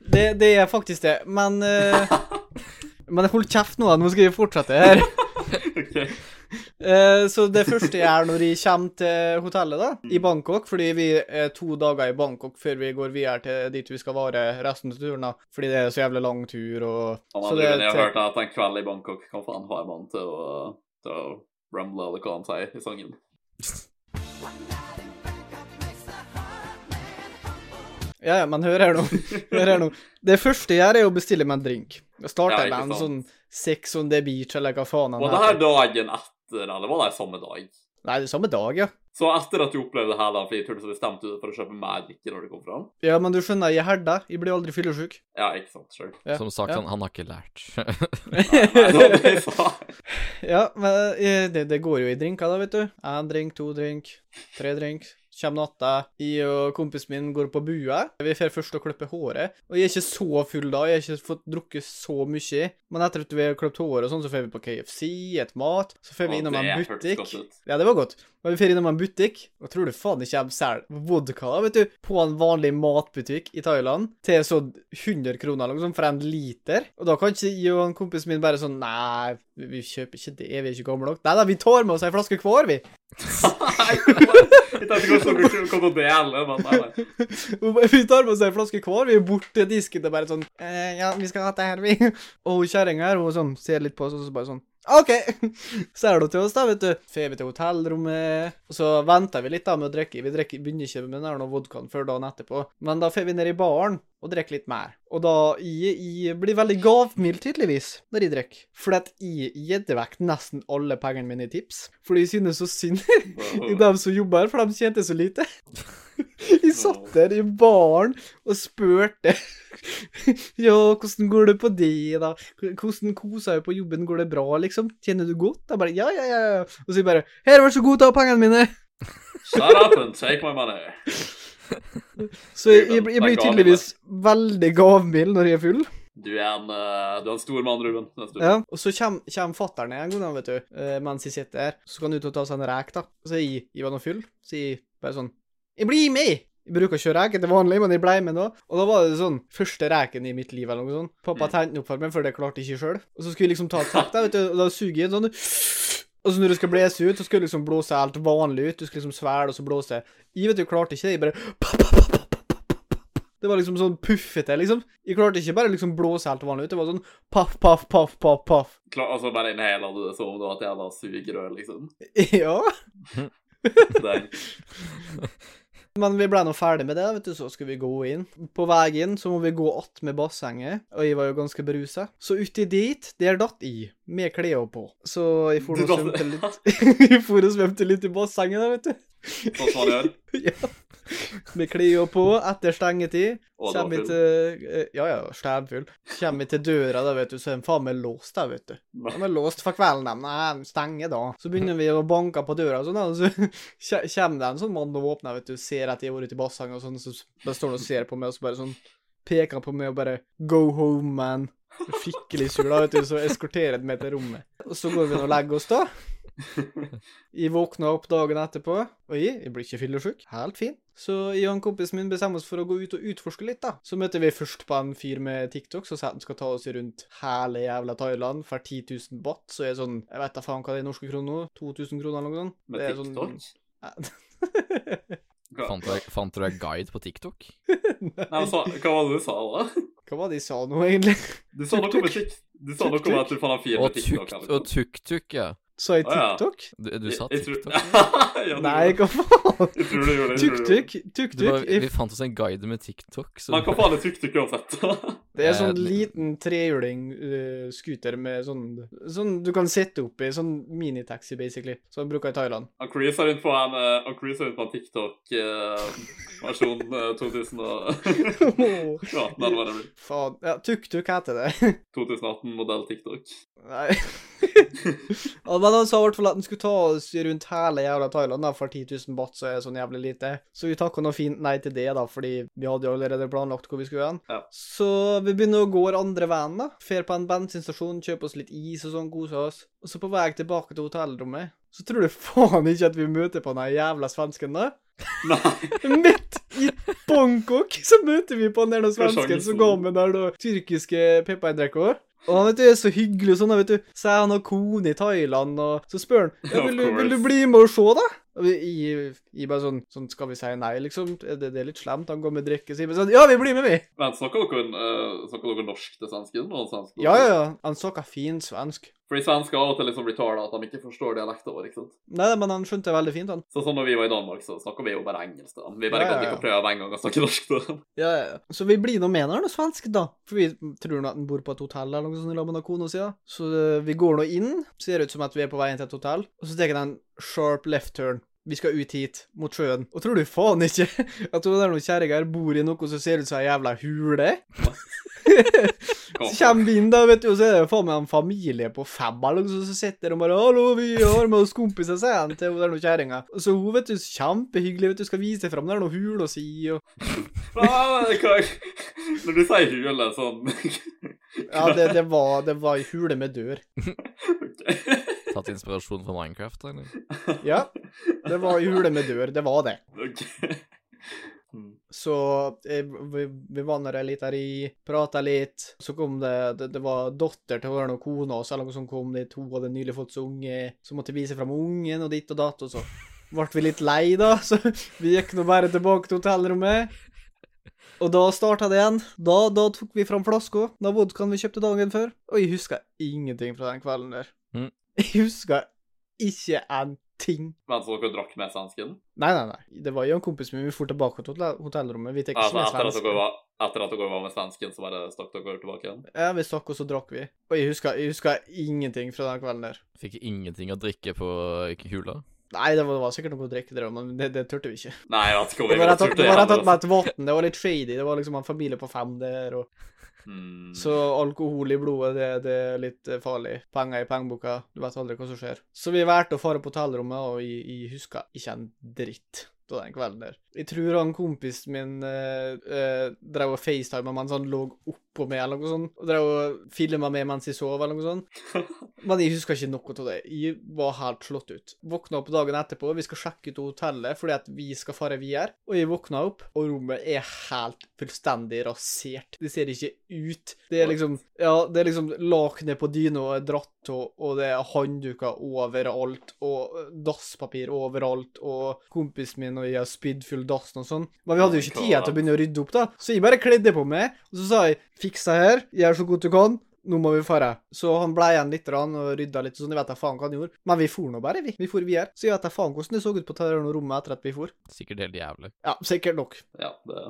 Det, det er faktisk det. Men uh, (laughs) Men hold kjeft nå, da. Nå skal vi fortsette her. OK. Eh, så det første jeg gjør når jeg kommer til hotellet da, i Bangkok, fordi vi er to dager i Bangkok før vi går videre til dit vi skal være resten av turen, da, fordi det er så jævlig lang tur og Han så andre, det, jeg har hørt at en kveld i Bangkok kan faen har en mann til å, til å rumble, eller hva han sier i sangen. Ja, ja, men hør her nå. Hør her nå. Det første jeg gjør, er å bestille meg en drink. Jeg starter Ja, med en sånn. Sex on the beach, eller hva faen han Og det her dagen etter, eller var det samme dag? Nei, det er samme dag, ja. Så etter at du opplevde hele fordi så bestemte deg for å kjøpe mer drikke når du kom fram? Ja, men du skjønner, jeg er herda. Jeg blir aldri fyllesyk. Ja, ikke sant? Sure. Ja. Som sagt, ja. han, han har ikke lært. Nei, nei, det. (laughs) Ja, men eh, det, det går jo i drinker, da, vet du. Én drink, to drink, tre drink. Kjem natta. Jeg og kompisen min går på bua. Vi får først å klipper håret. Og jeg er ikke så full da, jeg har ikke fått drukket så mye. Men etter at vi har klippet håret og sånn, så får vi på KFC, et mat. Så får vi innom en butikk. Ja, det var godt. Men vi får innom en butikk, og tror du faen ikke de selger vodka, vet du, på en vanlig matbutikk i Thailand, til så 100 kroner liksom, for en liter. Og da kan ikke jeg og en kompis min bare sånn Nei, vi kjøper ikke det, vi er ikke gamle nok. Nei da, vi tar med oss ei flaske hver, vi. (laughs) (laughs) kom og del Vi tar med oss ei flaske hver, vi er borte i disken og bare sånn eh, Ja, vi skal ha det her, vi. Og kjerringa her, hun sånn ser litt på oss, og så bare sånn OK! Ser du til oss, da, vet du. Får vi til hotellrommet, og så venter vi litt da med å drikke. Vi drikker, begynner ikke med den vodkaen før dagen etterpå, men da får vi ned i baren og drikker litt mer. Og da jeg, jeg blir veldig gavmild, tydeligvis, når jeg drikker. Fordi at jeg gjedde vekk nesten alle pengene mine i tips. Fordi jeg synes så synd (laughs) i dem som jobber her, for de tjente så lite. (laughs) Jeg satt der i baren og spurte (laughs) Ja, hvordan går det på det, da? Hvordan koser jeg på jobben? Går det bra, liksom? Tjener du godt? Jeg bare ja, ja. ja. Og så jeg bare Her, vær så god, ta pengene mine. Shut up and take my money. Så jeg, jeg, jeg blir tydeligvis veldig gavmild når jeg er full. Du er en, eh, du er en stor mann, Ruben. En Ja, og så kommer, kommer fatteren en gang, vet du, eh, mens jeg sitter her. Så kan han ut og ta seg en rek, da. Så jeg, jeg var nå full, så jeg bare sånn Jeg blir med! Jeg bruker å reke til vanlig, men jeg ble med nå. Og da var det sånn første reken i mitt liv, eller noe sånt. Pappa Mm. tente den opp for meg, for det klarte jeg ikke sjøl. Og så skulle jeg liksom ta et takk, da, vet du, og da suger jeg sånn Og så når du skal blåse ut, så skal du liksom blåse helt vanlig ut. Du skal liksom svelge og så blåse. Jeg vet du klarte ikke det. Jeg bare. Det var liksom sånn puffete, liksom. Jeg klarte ikke bare liksom blåse helt vanlig ut. Det var sånn paff, paff, paff, paff, paff. Klar, altså bare inhaler du det som om du var et jævla sugerør, liksom. (laughs) Ja. (laughs) Det er, (laughs) Men vi ble nå ferdig med det, vet du, så skulle vi gå inn. På veien så må vi gå att med bassenget, og jeg var jo ganske berusa. Så uti dit, der datt jeg, med klærne på. Så jeg for og svømte litt (laughs) Jeg for og svømte litt i bassenget, da, vet du. sånn som man gjør. Ja. Med klia på etter stengetid. Kommer vi til eh, Ja, ja, stævfull. Kommer vi til døra, da, vet du, så er den faen meg låst da, vet du. Den er låst for kvelden, de. Nei, stenger da. Så begynner vi å banke på døra og sånn, og så (laughs) kommer det en sånn mann og åpner, vet du, ser at jeg har vært i bassenget og sånn, så bare står han og ser på meg, og så bare sånn peker på meg og bare Go home, man. Skikkelig sur, da, vet du, så eskorterer han meg til rommet. Og så går vi og legger oss, da. (laughs) Jeg våkna opp dagen etterpå, og jeg, jeg blir ikke fyllesyk. Helt fin. Så jeg og en kompis min bestemmer oss for å gå ut og utforske litt, da. Så møter vi først på en fyr med TikTok som sier han skal ta oss rundt hele jævla Thailand for 10 000 baht. Så er det sånn Jeg vet da faen hva det er i norske kroner nå. 2000 kroner eller noe sånt. Med Det er sånn- TikTok? Hva, (laughs) Fant du, fant du deg guide på TikTok? nei, men så, hva var det du sa, da? Hva var det de sa nå, egentlig? Sa Du sa noe om at du fant en fyr med TikTok. og tuk-tuk, ja. Sa jeg Å, ja. TikTok? Du, du sa Jeg- jeg tror- TikTok? (laughs) ja, Nei, hva faen? Tuk-tuk? Tuk-tuk? vi fant oss en guide med TikTok, så Men hva faen er tuk-tuk uansett? (laughs) Det er sånn Eh, liten trehjuling uh, scooter med sånn Sånn du kan sette opp i. Sånn minitaxi, basically. Som de bruker i Thailand. Han cruiser rundt på en, uh, rundt på en TikTok-versjon 2018, eller (laughs) hva det blir. Faen. Ja, tuk-tuk heter det. 2018-modell TikTok. Nei. (laughs) men han sa i hvert fall at han skulle ta oss rundt hele jævla Thailand da, for 10 000 baht, så er det sånn jævlig lite. Så vi takka noe fint nei til det, da, fordi vi hadde jo allerede planlagt hvor vi skulle hen. Ja. Så vi begynner å gå andre veien, da. Fer på en bensinstasjon, kjøper oss litt is og sånn, koser oss. Og så på vei tilbake til hotellrommet, så tror du (laughs) faen ikke at vi møter på den jævla svensken, da. Nei. (laughs) Midt i Bangkok så møter vi på den der er svensken som går med da tyrkiske pepperindrekker. Og han vet du, er så hyggelig og sånn, vet du. Så er han har kone i Thailand, og så spør han (laughs) ja, vil, du, vil du bli med og se, da? Jeg, jeg bare sånn, sånn Skal vi si nei, liksom? Det, det er litt slemt. Han går med drikke. sier sånn Ja, vi blir med, vi! Men snakker dere, uh, snakker dere norsk til svensken? Svensk? Ja, ja, ja. Han snakker fin svensk. Fordi svensker av og til liksom blir tala at de ikke forstår dialekten vår, ikke sant? Nei, men han skjønte det veldig fint, han. Så sånn når vi var i Danmark, så snakka vi jo bare engelsk til dem. Vi bare Ja, ja, gadd ja. ikke prøve en gang å snakke norsk til dem. (laughs) Ja, ja. Så vi blir nå med når han er svensk, da. For vi tror nå at han bor på et hotell eller noe sånt i lag med kona si. Så eh, vi går nå inn, ser ut som at vi er på vei inn til et hotell, og så tar han en sharp left turn. Vi skal ut hit, mot sjøen. Og tror du faen ikke (laughs) at hun der noen kjerringer bor i noe som ser ut som ei jævla hule? Så kommer vi inn, da, vet du, og så er det faen meg en familie på fem eller noe som sitter og bare 'Hallo, vi har med oss kompiser', sier han til hun der kjerringa. Så hun, vet du, kjempehyggelig, vet du, skal vise fram der noe å si og Når du sier hule sånn Ja, det, det var det var ei hule med dør. Ok. Tatt inspirasjon fra Minecraft, eller? (laughs) Ja, det var hule med dør. Det var det. Ok. Mm. Så jeg, vi, vi var der litt der i, prata litt. Så kom det Det, det var datter til henne og kona og noe som kom dit. Hun hadde nylig fått seg unge, så måtte vise fram ungen og ditt og datt. Og så ble vi litt lei, da, (laughs) så vi gikk nå bare tilbake til hotellrommet. Og da starta det igjen. Da, da tok vi fram flaska. Da vodkaen vi kjøpte dagen før. Og jeg husker ingenting fra den kvelden der. Mm. Jeg husker ikke en ting. Men så dere drakk med svensken? Nei, nei, nei. Det var jo en kompis min. Vi dro tilbake til hotellrommet. Vi tok ikke Altså, med var, etter at dere var med svensken, så bare stakk dere tilbake igjen? Ja, vi stakk, og så drakk vi. Og jeg husker, jeg husker ingenting fra den kvelden der. Fikk ingenting å drikke på hula? Nei, det var, det var sikkert noe å drikke der, men det, det turte vi ikke. Nei, jeg vet ikke om vi turte det. det var rett og slett et vann. Det var litt shady. Det var liksom en familie på fem der, og Hmm. Så alkohol i blodet, det, det er litt eh, farlig. Penger i pengeboka. Du vet aldri hva som skjer. Så vi valgte å fare på hotellrommet, og jeg, jeg husker ikke en dritt av den kvelden der. Jeg tror han kompisen min eh, eh, drev og facetima mens han lå oppå meg, eller noe sånt, og drev og filma meg mens jeg sov, eller noe sånt. (laughs) Men jeg husker ikke noe av det. Jeg var helt slått ut. Våkna opp dagen etterpå, vi skal sjekke ut hotellet fordi at vi skal fare videre, og jeg våkna opp, og rommet er helt fullstendig rasert. Det ser ikke ut. Det er liksom Ja, det er liksom lakenet på dyna er dratt av, og det er håndduker overalt, og dasspapir overalt, og kompisen min og jeg har spydd full dassen og sånn. Men vi hadde jo ikke tid til å begynne å rydde opp, da. Så jeg bare kledde på meg, og så sa jeg 'fiks deg her, gjør så godt du kan'. Nå må vi fare. Så han ble igjen litt rann, og rydda litt, sånn, jeg vet da faen hva han gjorde. Men vi for nå bare, vi. Vi for videre. Så jeg vet da faen hvordan det så ut på det her rommet etter at vi for. Sikkert helt jævlig. Ja, sikkert nok. Ja, det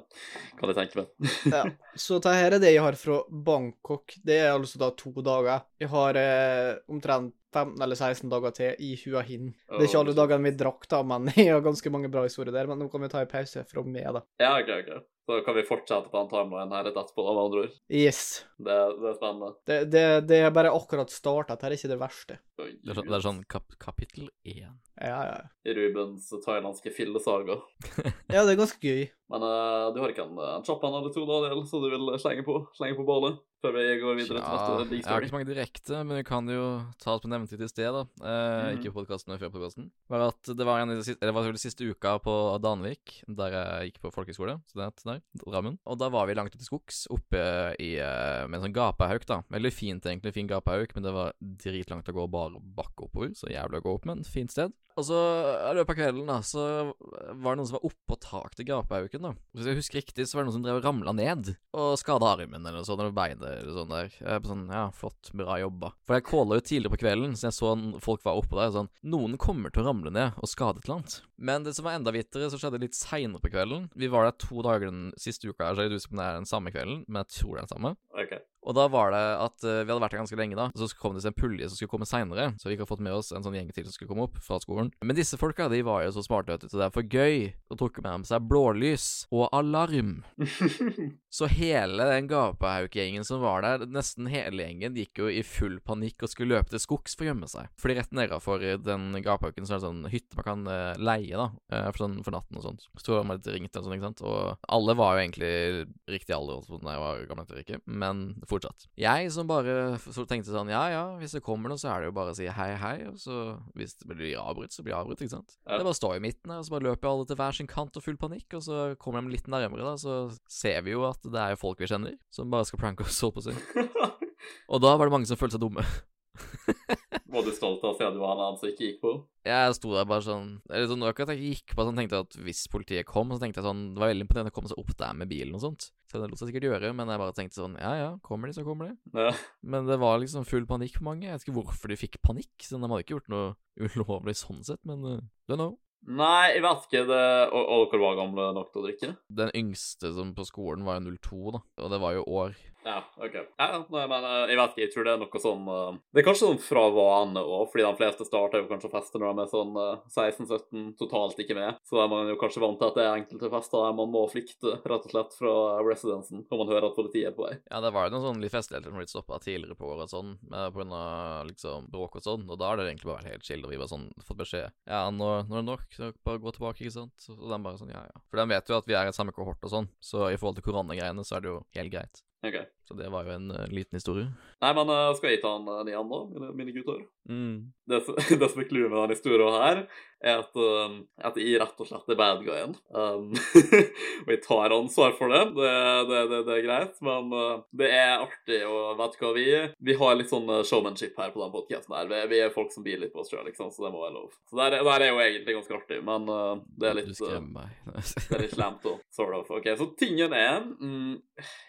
kan jeg tenke meg. (laughs) Ja. Så dette her er det jeg har fra Bangkok. Det er altså da to dager. Jeg har eh, omtrent 15 eller 16 dager til i Hua Hin. Det er ikke alle dagene vi drakk, da, men (laughs) jeg har ganske mange bra historier der. Men nå kan vi ta en pause fra meg, da. Ja, OK, OK. Så kan vi fortsette på den timelinen her etterpå, med andre ord. Yes. Det, det er spennende. Det, det, det er bare akkurat starta. Dette er ikke det verste. Oi, Det er det er sånn kap kapittel én. Ja, ja. Rubens thailandske fillesaga. (laughs) Ja, det er ganske gøy. Men uh, du har ikke en, en kjapp en eller to, Daniel, så du vil slenge på, slenge på ballet før vi går videre til Ja, neste big jeg har ikke så mange direkte, men vi kan jo ta oss på nevnt litt i sted, da. Eh, mm. Ikke på podkasten, men før podkasten. Var at det var en av de siste, eller det var siste uka på Danvik, der jeg gikk på folkehøyskole, student der, Drammen. Og da var vi langt ute i skogs, oppe i eh, med en sånn gapehauk, da. Veldig fint, egentlig, fin gapehauk, men det var dritlangt å gå bare bakke oppover, så jævlig å gå opp, men fint sted. Og så i løpet av kvelden da, så var det noen som var oppå tak til gapehauken. da. Hvis jeg husker riktig, så var det noen som drev og ramla ned og skada armen eller sånt, eller beinet eller sånn der. Jeg sånn, ja, flott, bra jobba. For jeg calla jo tidligere på kvelden, så jeg så folk var oppå der, sånn Noen kommer til å ramle ned og skade et eller annet. Men det som var enda vittere, så skjedde litt seinere på kvelden. Vi var der to dager den siste uka, så jeg er usikker på om det er den samme kvelden, men jeg tror det er den samme. Okay. Og da var det at uh, vi hadde vært der ganske lenge, da. Og Så kom det en pulje som skulle komme seinere. Så vi ikke har fått med oss en sånn gjeng til som skulle komme opp fra skolen. Men disse folka de var jo så smarte, vet du, så det er for gøy. Og tok med dem seg blålys og alarm. (laughs) Så hele den gapehauk-gjengen som var der, nesten hele gjengen, gikk jo i full panikk og skulle løpe til skogs for å gjemme seg. Fordi rett nedenfor den gapehauken så er det sånn hytte man kan eh, leie, da, eh, for, sånn, for natten og sånt. Så man litt ringt og sånn, ikke sant. Og alle var jo egentlig riktig alder da jeg var gammel nok ikke, men fortsatt. Jeg som bare så tenkte sånn, ja ja, hvis det kommer noe, så er det jo bare å si hei hei, og så hvis det blir avbrutt, så blir det avbrutt, ikke sant. Ja. Det bare står i midten her, og så bare løper alle til hver sin kant og full panikk, og så kommer de litt nærmere, da, så ser vi jo at det er jo folk vi kjenner, som bare skal pranke oss, holdt på å si. (laughs) Og da var det mange som følte seg dumme. (laughs) Var du stolt av å se at du var en annen som ikke gikk på? Jeg sto der bare sånn Eller sånn, det var ikke at jeg gikk på sånn, tenkte jeg at hvis politiet kom, så tenkte jeg sånn Det var veldig imponerende å komme seg opp der med bilen og sånt. Så det lot seg sikkert gjøre, men jeg bare tenkte sånn Ja ja, kommer de, så kommer de. Ja. Men det var liksom full panikk på mange. Jeg vet ikke hvorfor de fikk panikk. Sånn, de hadde ikke gjort noe ulovlig sånn sett, men uh, don't know. Nei, jeg vet ikke. Det, og, og var gamle nok til å drikke? Den yngste som på skolen var jo 02, da. Og det var jo år. Ja, OK. Ja, men eh, jeg vet ikke. Jeg tror det er noe sånn eh, Det er kanskje sånn fra vane òg, fordi de fleste starter jo kanskje å feste når de er sånn eh, 16-17, totalt ikke med. Så er man jo kanskje vant til at det er enkelte fester der man må flykte rett og slett fra residensen når man hører at politiet er på vei. Ja, det var jo noen sånne festligheter som ble stoppa tidligere på året og sånn, på grunn av liksom bråk og sånn, og da har det egentlig bare vært helt chill, og vi bare sånn fått beskjed Ja, nå, nå er det nok, så bare gå tilbake, ikke sant? Og de bare sånn, ja ja. For de vet jo at vi er i samme kohort og sånn, så i forhold til koronagreiene så er det jo helt greit. OK. Så det var jo en uh, liten historie. Nei, men uh, skal jeg ta en uh, igjen, da, mine, mine gutter? Mm. Det, (laughs) det som er clouet med denne historien her, er at, um, at jeg rett og slett er bad guyen. Um, (laughs) og jeg tar ansvar for det. Det, det, det, det er greit. Men det er artig, og vet du hva vi Vi har litt sånn showmanship her på den podkasten her. Vi, vi er folk som biler litt på oss sjøl, liksom, så det må være lov. Så det der er jo egentlig ganske artig, men det er litt Du skremmer meg. det er litt slemt òg, sort of. Ok, Så tingen er mm,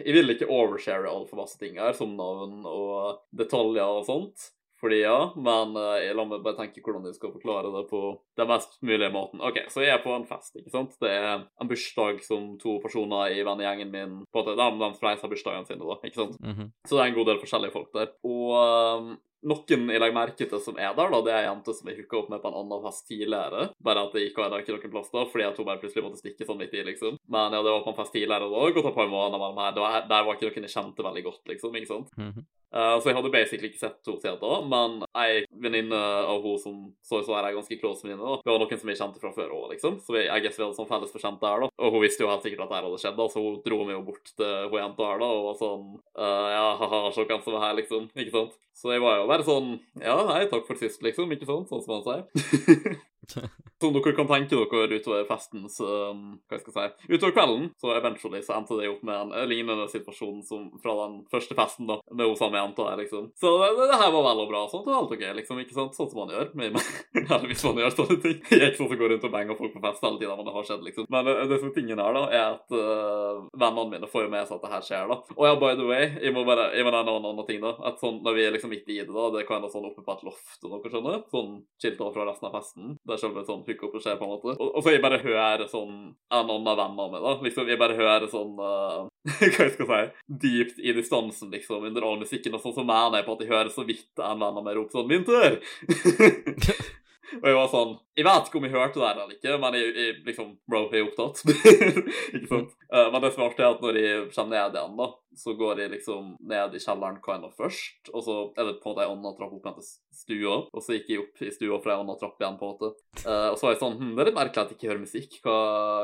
Jeg vil ikke overshare altfor masse ting her, som navn og detaljer og sånt. Fordi ja, men eh, la meg bare tenke hvordan jeg skal forklare det på den mest mulige måten. Ok, Så jeg er på en fest, ikke sant. Det er en bursdag som to personer i vennegjengen min på en måte, De, de fleiser bursdagene sine, da. ikke sant? Mhm. Så det er en god del forskjellige folk der. Og um, noen jeg legger merke til som er der, da, det er ei jente som jeg hooka opp med på en annen fest tidligere. Bare at det ikke var ikke noen plass da, fordi at hun bare plutselig måtte stikke sånn midt i, liksom. Men ja, det var på en fest tidligere har gått et par måneder mellom her. Der var ikke noen jeg kjente veldig godt, liksom. ikke sant? Mm -hmm. uh, så jeg hadde basically ikke sett henne siden da, men ei venninne av hun som så så er ei ganske close venninne, da. Det var noen som jeg kjente fra før òg, liksom. Så vi, jeg guess vi hadde sånn felles bekjent der, da. Og hun visste jo helt sikkert at det hadde skjedd, da, så hun dro meg jo bort til hun jenta her, da, og var sånn uh, Ja, ha-ha, se hvem som er her, liksom. Ikke sant? Så jeg var jo bare sånn Ja, nei, takk for sist, liksom. Ikke sant? Sånn som han sier. (laughs) (laughs) Som dere kan tenke dere utover festen, så um, Hva skal jeg si Utover kvelden, så eventually så endte det opp med en lignende situasjon som fra den første festen, da, med hun samme jenta her, liksom. Så det, det, her var vel og bra. Sånt og alt ok, liksom. Ikke sant? Sånn som man gjør. Med, (laughs) eller hvis man gjør sånne ting. Jeg er ikke sånn som går rundt og banger folk på fest hele tida, men det har skjedd, liksom. Men uh, det som er tingen her, da, er at uh, vennene mine får jo med seg at det her skjer, da. Og ja, by the way, jeg må bare Jeg må nevne en annen ting, da. At sånn, når vi er liksom midt i det, da, det kan være sånn oppe på et loft, og noe, skjønner? Sånn skilt fra resten av festen. Det er selve sånn hookup skjer, på en måte. Og, og så jeg bare hører sånn en annen av vennene meg, da. Liksom, jeg bare hører sånn uh, (laughs) Hva jeg skal si? Dypt i distansen, liksom, under all musikken. Og sånn så mener jeg på at jeg hører så vidt en venn av meg rope sånn 'Vinter!' (laughs) Og jeg var sånn Jeg vet ikke om jeg hørte det her eller ikke, men jeg, jeg liksom Bro, jeg er opptatt. (laughs) ikke sant? Uh, men det som er artig, er at når jeg kommer ned igjen, da, så går jeg liksom ned i kjelleren kind of først, og så er det på en måte ei anna trapp opp igjen til stua, og så gikk jeg opp i stua fra ei anna trapp igjen, på en måte. Uh, og så var jeg sånn hm, Det er litt merkelig at jeg ikke hører musikk. Hva,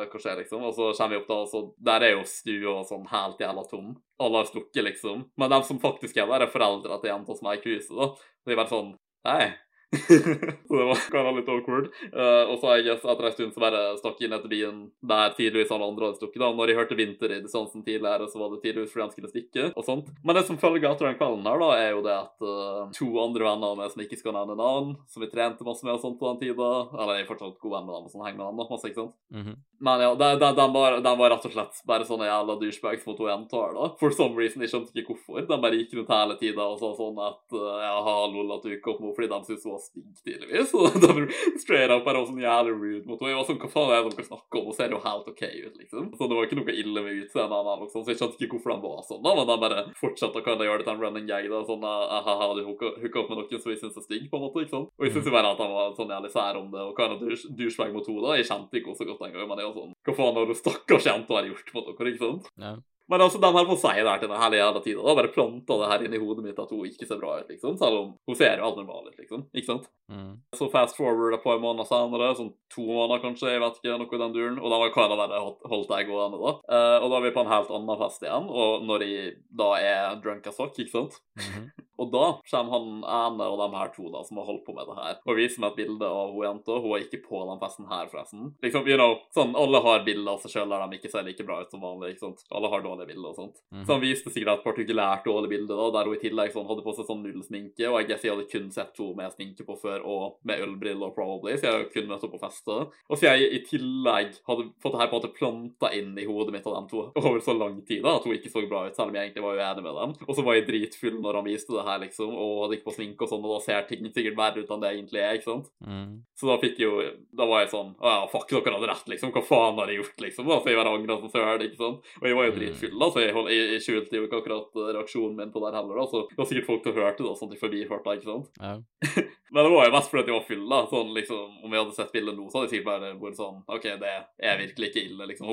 hva skjer, liksom? Og så kommer vi opp da, og så Der er jo stua sånn helt jævla tom. Alle har stukket, liksom. Men de som faktisk er der, er foreldra til jenta som er i huset, da. Så de bare sånn Hei. (laughs) så det var kind of litt awkward. Uh, og så jeg etter en stund så bare stakk inn etter byen der tydeligvis alle andre hadde stukket. da. Når jeg hørte Vinter i distansen tidligere, så var det tydeligvis fordi han skulle stikke. og sånt. Men det som følger etter den kvelden her, da, er jo det at uh, to andre venner av meg som ikke skal nevne navn, som vi trente masse med og sånt på den tida Eller jeg er fortsatt god venn med dem og sånn, henger med dem da, masse, ikke sant? Mhm. Men ja, de, de, de, var, de var rett og slett bare sånne jævla douchebags mot hun jenta da. For some reason, jeg skjønte ikke hvorfor. De bare gikk rundt hele tida og sa sånn at uh, ja, hallo, at du gikk opp med fordi de syntes hun var stygg, tydeligvis. Og de straight up bare var sånn jævlig rude mot henne. Jeg var sånn, hva faen er det dere snakker om? Hun ser jo helt OK ut, liksom. Så det var ikke noe ille med utseendet noe sånt, så jeg skjønte ikke hvorfor de var sånn, da. Men de bare fortsatte å kunne gjøre det til en running gag, da. Sånn ha-ha, du hooka opp med noen som vi syns er stygg, på en måte, ikke sant. Og jeg syns jo bare at han var sånn jævlig sær om det, og hva er det douchebag mot henne, da? Jeg kjente ikke henne så godt engang, men jeg var sånn, hva faen har du stakkars jente har gjort mot dere, ikke sant? Ja. Men altså, den her å si det her til den hele jævla tida. Da bare planta det her inn i hodet mitt at hun ikke ser bra ut, liksom. Selv om hun ser jo alt normal ut, liksom. Ikke sant? Mm. Så fast forward et par måneder senere, sånn to måneder kanskje, jeg vet ikke, noe i den duren. Og da var kan det være holdt- jeg gående, da. Eh, og da er vi på en helt annen fest igjen, og når jeg da er drunk as fuck, ikke sant. Mhm. (laughs) Og da kommer han ene og de her to da, som har holdt på med det her, og viser meg et bilde av hun jenta. Hun er ikke på den festen her, forresten. Liksom, you know, sånn, Alle har bilder av seg sjøl der de ikke ser like bra ut som vanlig. ikke sant? Alle har dårlige bildet og sånt. Mm. Så han viste sikkert et partikulært dårlig bilde, da, der hun i tillegg sånn, hadde på seg sånn null sminke. Og jeg guess jeg hadde kun sett henne med sminke på før, og med ølbriller, probably, så jeg hadde kun møtt henne på fester. Og så jeg i tillegg hadde fått det her på en måte planta inn i hodet mitt av dem to (laughs) over så lang tid da, at hun ikke så bra ut, selv om jeg egentlig var uenig med dem. Og så var jeg dritfull når han viste det her, liksom, og hadde ikke på sminke og sånn, og da ser ting sikkert verre ut enn det egentlig er, ikke sant? Mm. Så da fikk jo Da var jeg sånn Å ja, fuck, dere hadde rett, liksom. Hva faen har jeg gjort, liksom? Da, så jeg var angra som søren, ikke sant? Og jeg var jo Mm. dritfull, da, så jeg, hold, jeg, jeg skjulte jo ikke akkurat eh, reaksjonen min på det heller, da. Så det var sikkert folk som hørte det, sånn at de forbihørte, ikke sant? Ja. (laughs) Men det var jo mest fordi jeg var full, da. Sånn liksom Om jeg hadde sett bildet nå, så hadde jeg sikkert bare vært sånn OK, det er virkelig ikke ille, liksom.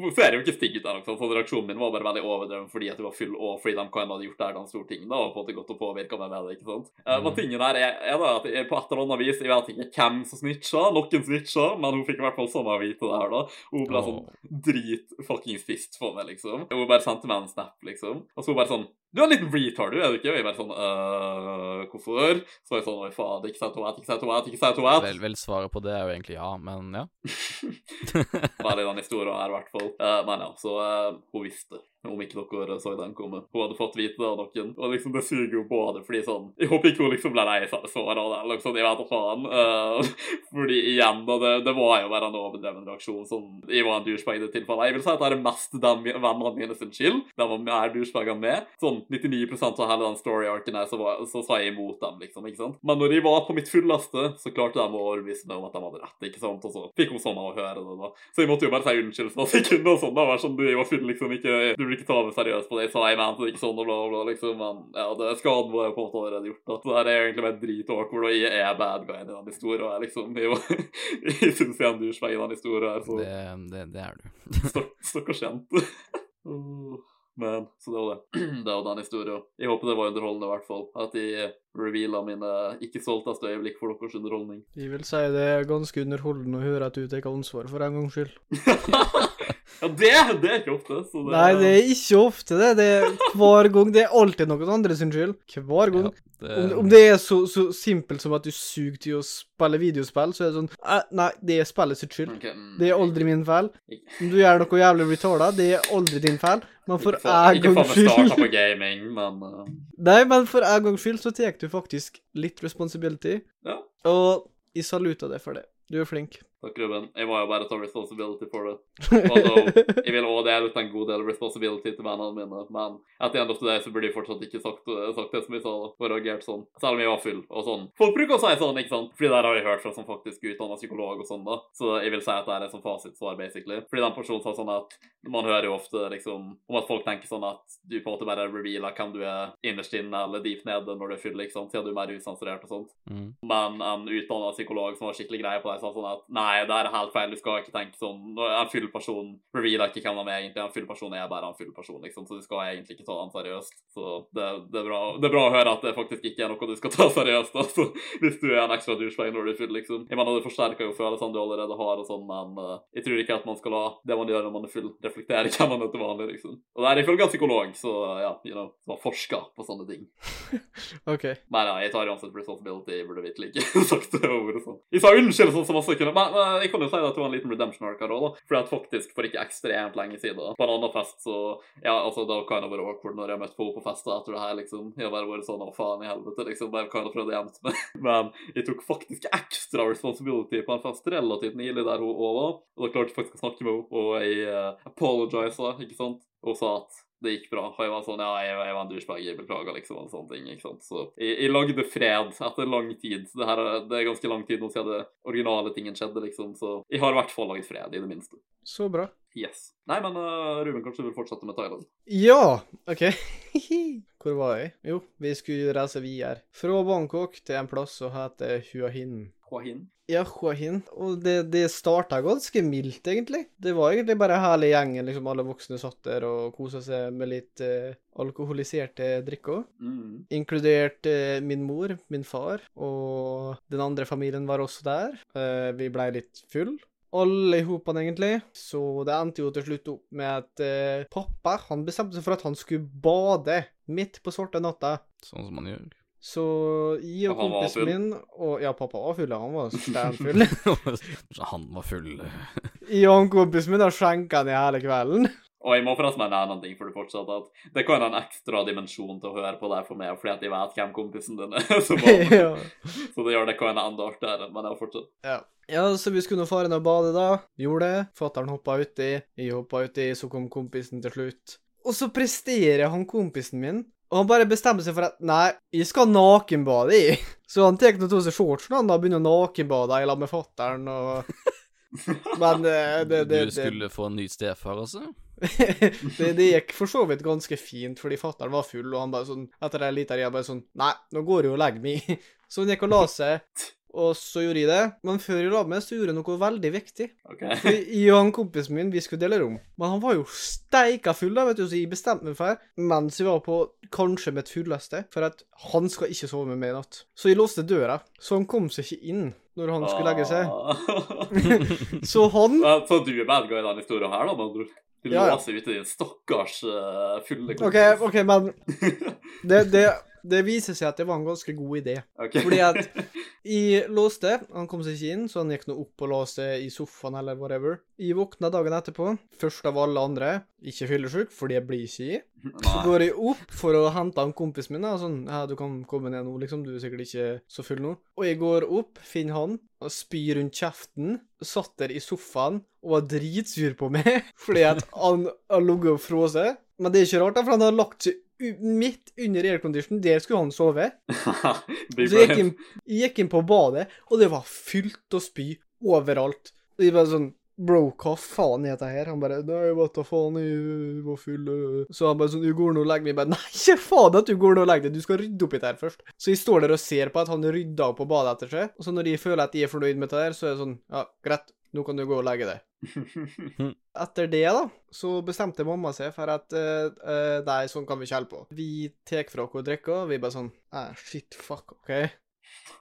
Hun, ser jo ikke stygg ut liksom. Så reaksjonen min var bare veldig overdreven fordi at jeg var full, og fordi de kan ha gjort det her den store ting, da, og på en måte gått og påvirka meg med det, ikke sant. Mm. men tingen her er, er da at jeg, på et eller annet vis Jeg vet ikke hvem som snitcha, noen snitcha, men hun fikk i hvert fall sånn å vite det her, da. Hun ble sånn drit-fuckings pissed for meg, liksom. Og hun bare sendte meg en snap, liksom. Og så bare sånn Du er en liten retard, du, er du ikke? Og jeg bare sånn øh, Hvorfor? Så jeg sånn Oi, faen, ikke si toalett, ikke si toalett, ikke si toalett. Vel, vel, svaret på det er jo egentlig ja, men ja. Veldig den historien her, i hvert fall. Uh, men ja, så uh, hun visste. Om ikke dere så den komme. Hun hadde fått vite det av noen. Og liksom, det suger jo både fordi sånn Jeg håper ikke hun liksom ble lei seg så av det, eller noe sånt. Jeg vet da faen. Uh, (laughs) fordi igjen, da, det, det var jo bare en overdreven reaksjon. Sånn, jeg var en douchebag i det tilfellet. Jeg vil si at det er mest den vennene mine sin skyld. De var mer douchebagene med. Sånn 99% av hele den story-arken her, så, var, så sa jeg imot dem, liksom. ikke sant? Men når de var på mitt fulleste, så klarte de å overbevise meg om at de hadde rett, ikke sant? Og så fikk hun sånn av å høre det, da. Så jeg måtte jo bare si unnskyld at jeg kunne og sånn. da, var sånn, Du jeg var full, liksom. Ikke, du vil ikke ta meg seriøst på det, så jeg mente ikke sånn og bla, bla, liksom. Men ja, det skaden var jo på en måte allerede gjort. da. Så det her er egentlig bare dritawkward, og jeg er bad guy i den historien. og Jeg liksom, jeg, jo- (laughs) jeg syns jeg er en douchebag i den historien her, så Det, det, det er du. stakk- stakkars jente. (laughs) Men, så det var det. (clears throat) Det var den historien. Jeg håper det var underholdende, i hvert fall. At de reveala mine ikke stolteste øyeblikk for deres underholdning. Jeg vil si det er ganske underholdende å høre at du tar ansvar for en gangs skyld. (laughs) ja, det, det er ikke ofte. Så det, Nei, det er ikke ofte det. Det er hver gang. Det er alltid noen andre sin skyld. Hver gang. Det, Om, om det er så, så simpelt som at du suger til å spille videospill, så er det sånn Nei, det er spillet sitt skyld. Ok, mm, Det er aldri min feil. Om du gjør noe jævlig retarda, det er aldri din feil. Men for Ikke faen- skyld Ikke gangs faen meg starta på gaming, men uh, (laughs) Nei, men for en gangs skyld så tar du faktisk litt responsibility. Ja. Og jeg saluter deg for det. Du er flink. Takk, Ruben. Jeg må jo bare ta responsibility for det. (laughs) Although, jeg vil også dele ut en god del responsibility til vennene mine, men etter en end of the day så burde jeg fortsatt ikke sagt, sagt det som jeg sa, og reagert sånn. Selv om jeg var full og sånn. Folk bruker å si sånn, ikke sant? Fordi der har jeg hørt fra som faktisk utdanna psykolog og sånn, da. Så jeg vil si at det er er som fasitsvar, basically. Fordi den personen sa sånn at man hører jo ofte liksom om at folk tenker sånn at du på en måte bare revealer hvem du er innerst inne eller deep nede når du er full, ikke sant, siden du er mer usensurert og sånt. mm. Men en utdanna psykolog som var skikkelig grei på det, sa sånn at nei, det er helt feil, du skal ikke tenke sånn. En full person revealer ikke hvem han er egentlig. En full person er bare en full person, liksom, så du skal egentlig ikke ta den seriøst. Så det, det, er bra, det er bra å høre at det faktisk ikke er noe du skal ta seriøst, (laughs) altså, hvis du er en ekstra douchebag når du er full, liksom. Jeg mener, det forsterker jo følelsene du allerede har og sånn, men uh, jeg tror ikke at man skal la det man gjør når man er full, reflektere (laughs) hvem man er til vanlig, liksom. Og det er ifølge en psykolog, så ja, you know, som har forska på sånne ting. (laughs) OK. Nei, ja, jeg tar uansett responsibility. Jeg burde virkelig ikke sagt det ordet sånn. Jeg sa unnskyld sånn som også kunne, men, men jeg kan jo si at det var en liten redemption arc her òg, da. Fordi at faktisk, for ikke ekstremt lenge siden, på en annen fest, så Ja, altså, det har kind of vært awkward når jeg møtte på henne på fester etter det her, liksom. Jeg har bare vært sånn å faen i helvete, liksom. Bare kind of prøvd å gjemme meg. (laughs) Men jeg tok faktisk ekstra responsibility på en fest relativt nylig der hun òg var, og da klarte jeg faktisk å snakke med henne, og jeg uh, ikke sant, og sa at det gikk bra. Og jeg var sånn Ja, jeg, jeg var en douchebag, jeg beklager, liksom, og sånne ting. ikke sant? Så jeg, jeg lagde fred etter lang tid. Det, her, er- det er ganske lang tid nå siden det originale tingen skjedde, liksom, så jeg har i hvert fall laget fred, i det minste. Så bra. Yes. Nei, men uh, Ruben, kanskje du vil fortsette med Thailand? Ja, OK. (laughs) Hvor var jeg? Jo, vi skulle reise videre. Fra Bangkok til en plass som heter Hua Hin. Ja, Hin. Og det, det starta ganske mildt, egentlig. Det var egentlig bare hele gjengen, liksom alle voksne satt der og kosa seg med litt eh, alkoholiserte drikker. Mm. Inkludert eh, min mor, min far, og den andre familien var også der. Eh, vi blei litt full. Alle i hopen, egentlig. Så det endte jo til slutt opp med at eh, pappa han bestemte seg for at han skulle bade midt på svarte natta. Sånn som man gjør. Så jeg og kompisen min og Ja, pappa var full, han var (laughs) steinfull. Han var full. jeg og kompisen min har skjenka ned hele kvelden. Og jeg må forresten mene en ting for du fortsatt, at det kan ha en ekstra dimensjon til å høre på det for meg, fordi at jeg vet hvem kompisen din er. (laughs) var (laughs) ja. Så det gjør det kan enda artigere, men jeg har fortsatt Ja. ja, så vi skulle nå fare ned og bade, da. Gjorde det. Fatter'n hoppa uti, jeg hoppa uti, så kom kompisen til slutt. Og så presterer han kompisen min, og han bare bestemmer seg for at nei, jeg skal nakenbade, i. Så han tar av seg shortsen han da og begynner å nakenbade i lag med fatter'n og (laughs) Men det, det, det, Du det, skulle få en ny stefar, altså? (laughs) det, det gikk for så vidt ganske fint, fordi fatter'n var full, og han bare sånn Etter ei lita ria bare sånn Nei, nå går jeg og legger meg. (laughs) Så han gikk og la seg, og så gjorde jeg det. Men før jeg la meg, så gjorde jeg noe veldig viktig. Okay. For Jeg og han kompisen min, vi skulle dele rom. Men han var jo steika full, da, vet du, så jeg bestemte meg for, mens jeg var på kanskje mitt fulleste, for at han skal ikke sove med meg i natt. Så jeg låste døra, så han kom seg ikke inn når han skulle legge seg. seg. (laughs) Så han så du er bad guy i denne historien her, da, med andre ord? Du Ja, ja. låser ute din stakkars uh, fulle OK, OK, men (laughs) det, det, det viser seg at det var en ganske god idé. Okay. Fordi at (laughs) jeg låste, han kom seg ikke inn, så han gikk nå opp og la seg i sofaen eller whatever. Jeg våkna dagen etterpå, først av alle andre, ikke fyllesyk, fordi jeg blir ikke i. Så går jeg opp for å hente han kompisen min. og sånn, ja, 'Du kan komme ned nå, liksom. Du er sikkert ikke så full nå.' Og jeg går opp, finner han, og spyr rundt kjeften. Satt der i sofaen og var dritsur på meg (laughs) fordi at han har ligget og frosset. Men det er ikke rart, da, for han har lagt seg midt under aircondition. Der skulle han sove. (laughs) Så jeg gikk, inn, jeg gikk inn på badet, og det var fylt av spy overalt. Og jeg bare sånn Bro, hva faen er dette her? Han bare Nei, hva da faen, jeg var full. øh». Så han bare sånn Du går nå og legger meg. Jeg bare (laughs) Nei, ikke faen at du går nå og legger deg, du skal rydde opp i det her først. Så jeg står der og ser på at han rydder opp på badet etter seg, og så når jeg føler at jeg er fornøyd med det der, så er det sånn Ja, greit, nå kan du gå og legge deg. (laughs) Etter det, da, så bestemte mamma seg for at uh, nei, sånn kan vi ikke holde på. Vi tar fra henne drikka, og vi bare sånn eh, Shit, fuck, OK.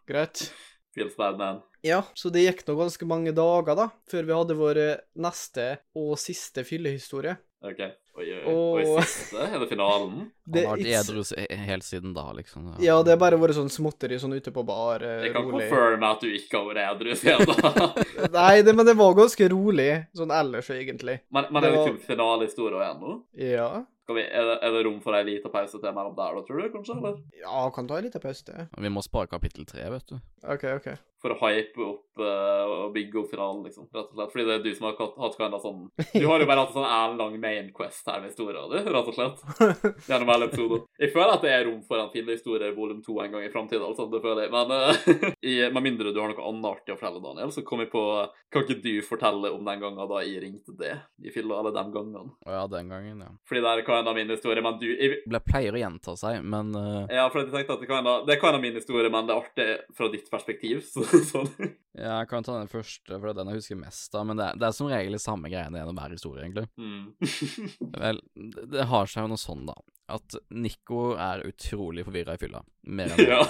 Greit. Feels bad, man. Ja, så det gikk nå ganske mange dager, da, før vi hadde vår eh, neste og siste fyllehistorie. OK. Oi, oi, oi. Og- i siste? Er det finalen? (laughs) Det, Han har vært edru helt siden da, liksom. Ja, det har bare vært sånn småtteri sånn ute på bar, rolig Jeg kan confirme at du ikke har vært edru siden da. (laughs) Nei, det, men det var ganske rolig, sånn ellers, egentlig. Men, men Det er det var- kun finalehistorie igjen nå? Ja. Skal vi, er, det, er det rom for ei lita pause til mellom der, da, tror du? kanskje? eller? Ja, kan ta en liten pause. til. Vi må spare kapittel tre, vet du. OK, OK. For å hype opp uh, og bygge opp finalen, liksom. Rett og slett. Fordi det er du som har hatt, hatt kinda sånn Du har jo bare hatt en sånn en lang main quest her med historia di, rett og slett. (laughs) Gjennom alle episoder. Jeg føler at det er rom for en filmhistorie volum to en gang i framtida, altså. Det føler jeg. Men uh, (laughs) i, med mindre du har noe annet artig å fortelle, Daniel, så kom jeg på Kan ikke du fortelle om den gangen da jeg ringte det i fylla, eller de gangene? Å ja, den gangen, ja. Fordi der er hva en av mine historier, men du jeg, Det pleier å gjenta seg, men uh... Ja, for jeg tenkte at det kan være- det kan en av mine historier, men det er artig fra ditt perspektiv. (laughs) Så, sånn. ja, jeg kan ta den første, for det er den jeg husker mest av. Men det er, det er som regel de samme greiene gjennom hver historie, egentlig. Mm. (laughs) Vel, det, det har seg jo noe sånn, da. At Nico er utrolig forvirra i fylla. Mer enn (laughs) ja.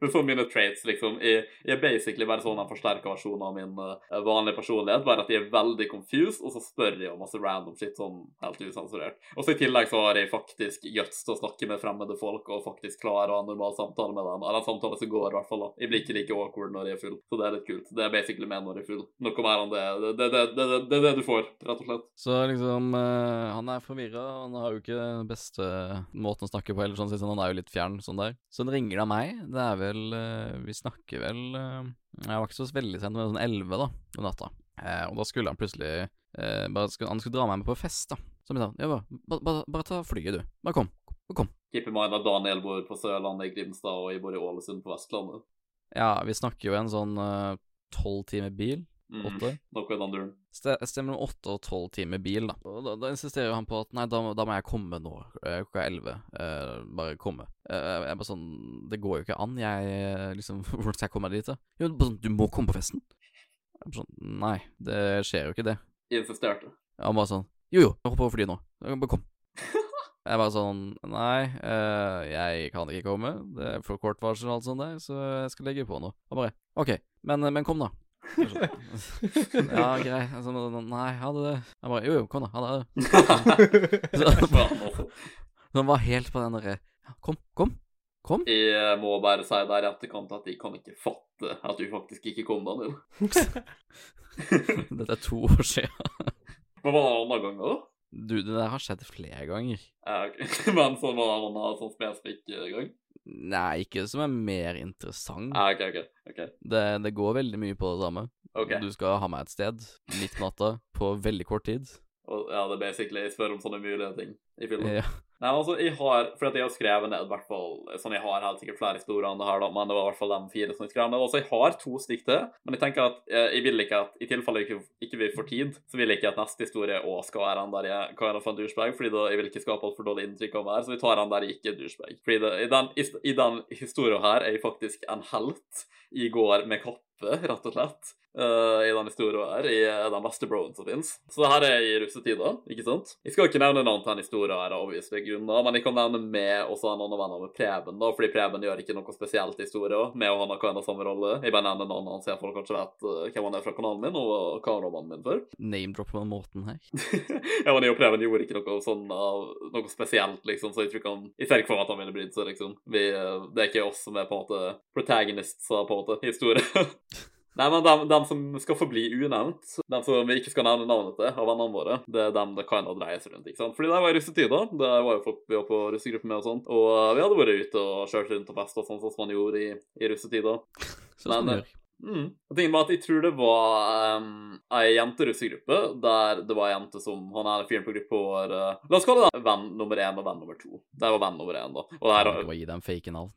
Er sånn mine traits, liksom. Jeg, jeg er basically bare sånn en forsterka versjon av min uh, vanlige personlighet. Bare at jeg er veldig confused, og så spør jeg om masse random shit sånn helt usensurert. Og så i tillegg så har jeg faktisk guts til å snakke med fremmede folk og faktisk klarer å ha en normal samtale med dem. Eller en samtale som går, i hvert fall. da. Jeg blir ikke like awkward når jeg er full, så det er litt kult. Det er basically meg når jeg er full. Noe mer enn det. Det det, det, det, det, det er det du får, rett og slett. Så liksom uh, Han er forvirra, han har jo ikke den beste måten å snakke på eller sånn sånn, han er jo litt fjern sånn der. Så han ringer da meg. Det er vel eh, Vi snakker vel eh, Jeg var ikke så veldig sent, men sånn elleve, da, om natta. Eh, og da skulle han plutselig eh, bare Han skulle dra meg med på fest, da. Så jeg sa ja, bare, bare, bare, ta flyet, du. Bare kom. Bare kom. Keep in mind at Daniel bor på Sørlandet, i Grimstad, og i Ålesund på Vestlandet. Ja, vi snakker jo en sånn tolv timer bil. Mm. Åtte. Noe duren. Stemmer om åtte og tolv timer bil, da. Og da, da insisterer han på at nei, da, da må jeg komme nå, eh, klokka elleve. Eh, bare komme. Eh, jeg er bare sånn Det går jo ikke an. Jeg eh, liksom (laughs) Hvordan skal jeg komme meg dit, da? Jo, sånn, du må komme på festen. Jeg er bare sånn Nei, det skjer jo ikke det. Jeg Ja, Han bare sånn Jo, jo, hopp over flyet nå. Bare kom. (laughs) Jeg var sånn Nei, øh, jeg kan ikke komme. Det er for kort varsel og alt sånt der, så jeg skal legge på nå. Han bare OK, men, men kom, da. Ja, grei. Altså, nei, ha det. Jeg bare Jo, jo, kom, da. Ha det. (laughs) Så, var helt på den derre Kom, kom, kom. Jeg må bare si der i etterkant at jeg kan ikke fatte at du faktisk ikke kom, Daniel. (laughs) Dette er to år siden. Men var det andre gangen, da? Du, det der har skjedd flere ganger. Ja, okay. (laughs) Men så var det en annen sånn spesifikk eh, gang? Nei, ikke som er mer interessant. Ah, okay, okay, okay. Det, det går veldig mye på det samme. Du skal ha meg et sted midt på natta på veldig kort tid. Og, ja, det er basically jeg spør om sånne mulige ting i filmen. Ja. Nei, altså, jeg har For at jeg har skrevet ned, hvert fall Sånn, jeg har helt sikkert flere historier enn det her, da, men det var i hvert fall de fire som jeg skrev ned. Altså, jeg har to stikk til, men jeg tenker at eh, jeg vil ikke at I tilfelle jeg ikke, ikke vi får tid, så vil jeg ikke at neste historie òg skal være den der jeg kan få en douchebag, fordi da jeg vil ikke skape altfor dårlig inntrykk av meg så vi tar den der jeg ikke er douchebag. Fordi det, i den, den historien her er jeg faktisk en helt. I går med kappe, rett og slett. uh, I den historien her, i eh, den beste broen som fins. Så det her er i russetida, ikke sant? Jeg skal ikke nevne navn til den historien her, av obviously grunner, men jeg kan nevne meg også en annen venn av Preben, da, fordi Preben gjør ikke noe spesielt i historien. Med og han har hva samme rolle. Jeg bare nevner navnet hans, så folk kanskje vet uh, hvem han er fra kanalen min, og hva kameramannen min før. (laughs) Name-drop på den måten her. ja, men jeg og Preben gjorde ikke noe sånn av noe spesielt, liksom, så jeg tror ikke han Jeg ser ikke for meg at han ville brydd seg, liksom. Vi, det er ikke oss som er på en måte protagonists, på en måte, i historien. (laughs) Nei, men dem som skal forbli unevnt, dem som vi ikke skal nevne navnet til av vennene våre, det er dem det kan dreie seg rundt. ikke sant? Fordi det var i russetida. Det var jo folk vi var på russegruppe med og sånn. Og eh, vi hadde vært ute og kjørt rundt og festa sånn som man gjorde i, i russetida. (laughs) Sånn som man gjør. Mm. Jeg var at jeg tror det var um, ei jenterussegruppe der det var ei jente som Han er fyren på gruppa vår uh, La oss kalle det venn nummer én og venn nummer to. Det var venn nummer én, da. Og det Du må gi dem fake navn.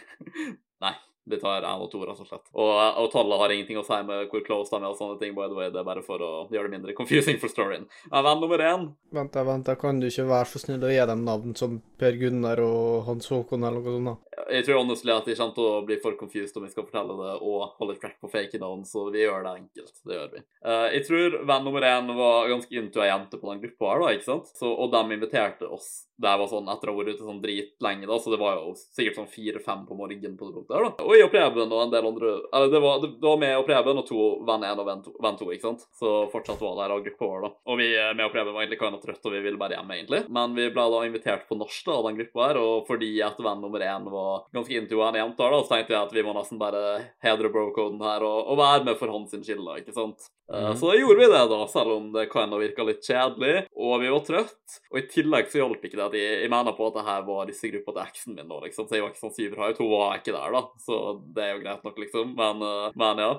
(laughs) Nei, Vi tar én og to, rett og slett. Og, og tallet har ingenting å si med hvor close de er og sånne ting, by the way. Det er bare for å gjøre det mindre confusing for storyen. Men venn nummer én. Vent, da, vent, da kan du ikke være så snill å gi dem navn som Per Gunnar og Hans Håkon eller noe sånt? da? Jeg tror honestly at de kommer til å bli for confused om vi skal fortelle det og holde track på fake navn, så vi gjør det enkelt. Det gjør vi. Uh, jeg tror venn nummer én var ganske into ei jente på den gruppa her, da, ikke sant? Så, og de inviterte oss. Det var sånn etter å ha vært ute sånn dritlenge, da, så det var jo sikkert sånn fire-fem på morgenen på det punktet her, da. Og jeg og Preben og en del andre Eller det var, det, det var meg og Preben og to venn én og venn to, venn to, ikke sant? Så fortsatt var det her gruppa vår, da. Og vi, meg og Preben var egentlig kind of trøtte, og vi ville bare hjem, egentlig. Men vi ble da invitert på nach av den gruppa her, og fordi at venn nummer én var ganske into en jente, da, så tenkte jeg at vi må nesten bare hedre bro-koden her og, og være med for hans skille, ikke sant? Mm. Så da gjorde vi det, da, selv om det kan ha virka litt kjedelig, og vi var trøtt. Og i tillegg så hjalp ikke det at jeg, jeg mener på at det her var disse gruppa til eksen min, da, liksom, så jeg var ikke sånn superhyped. Hun var ikke der, da, så det er jo greit nok, liksom, men, eh, men ja.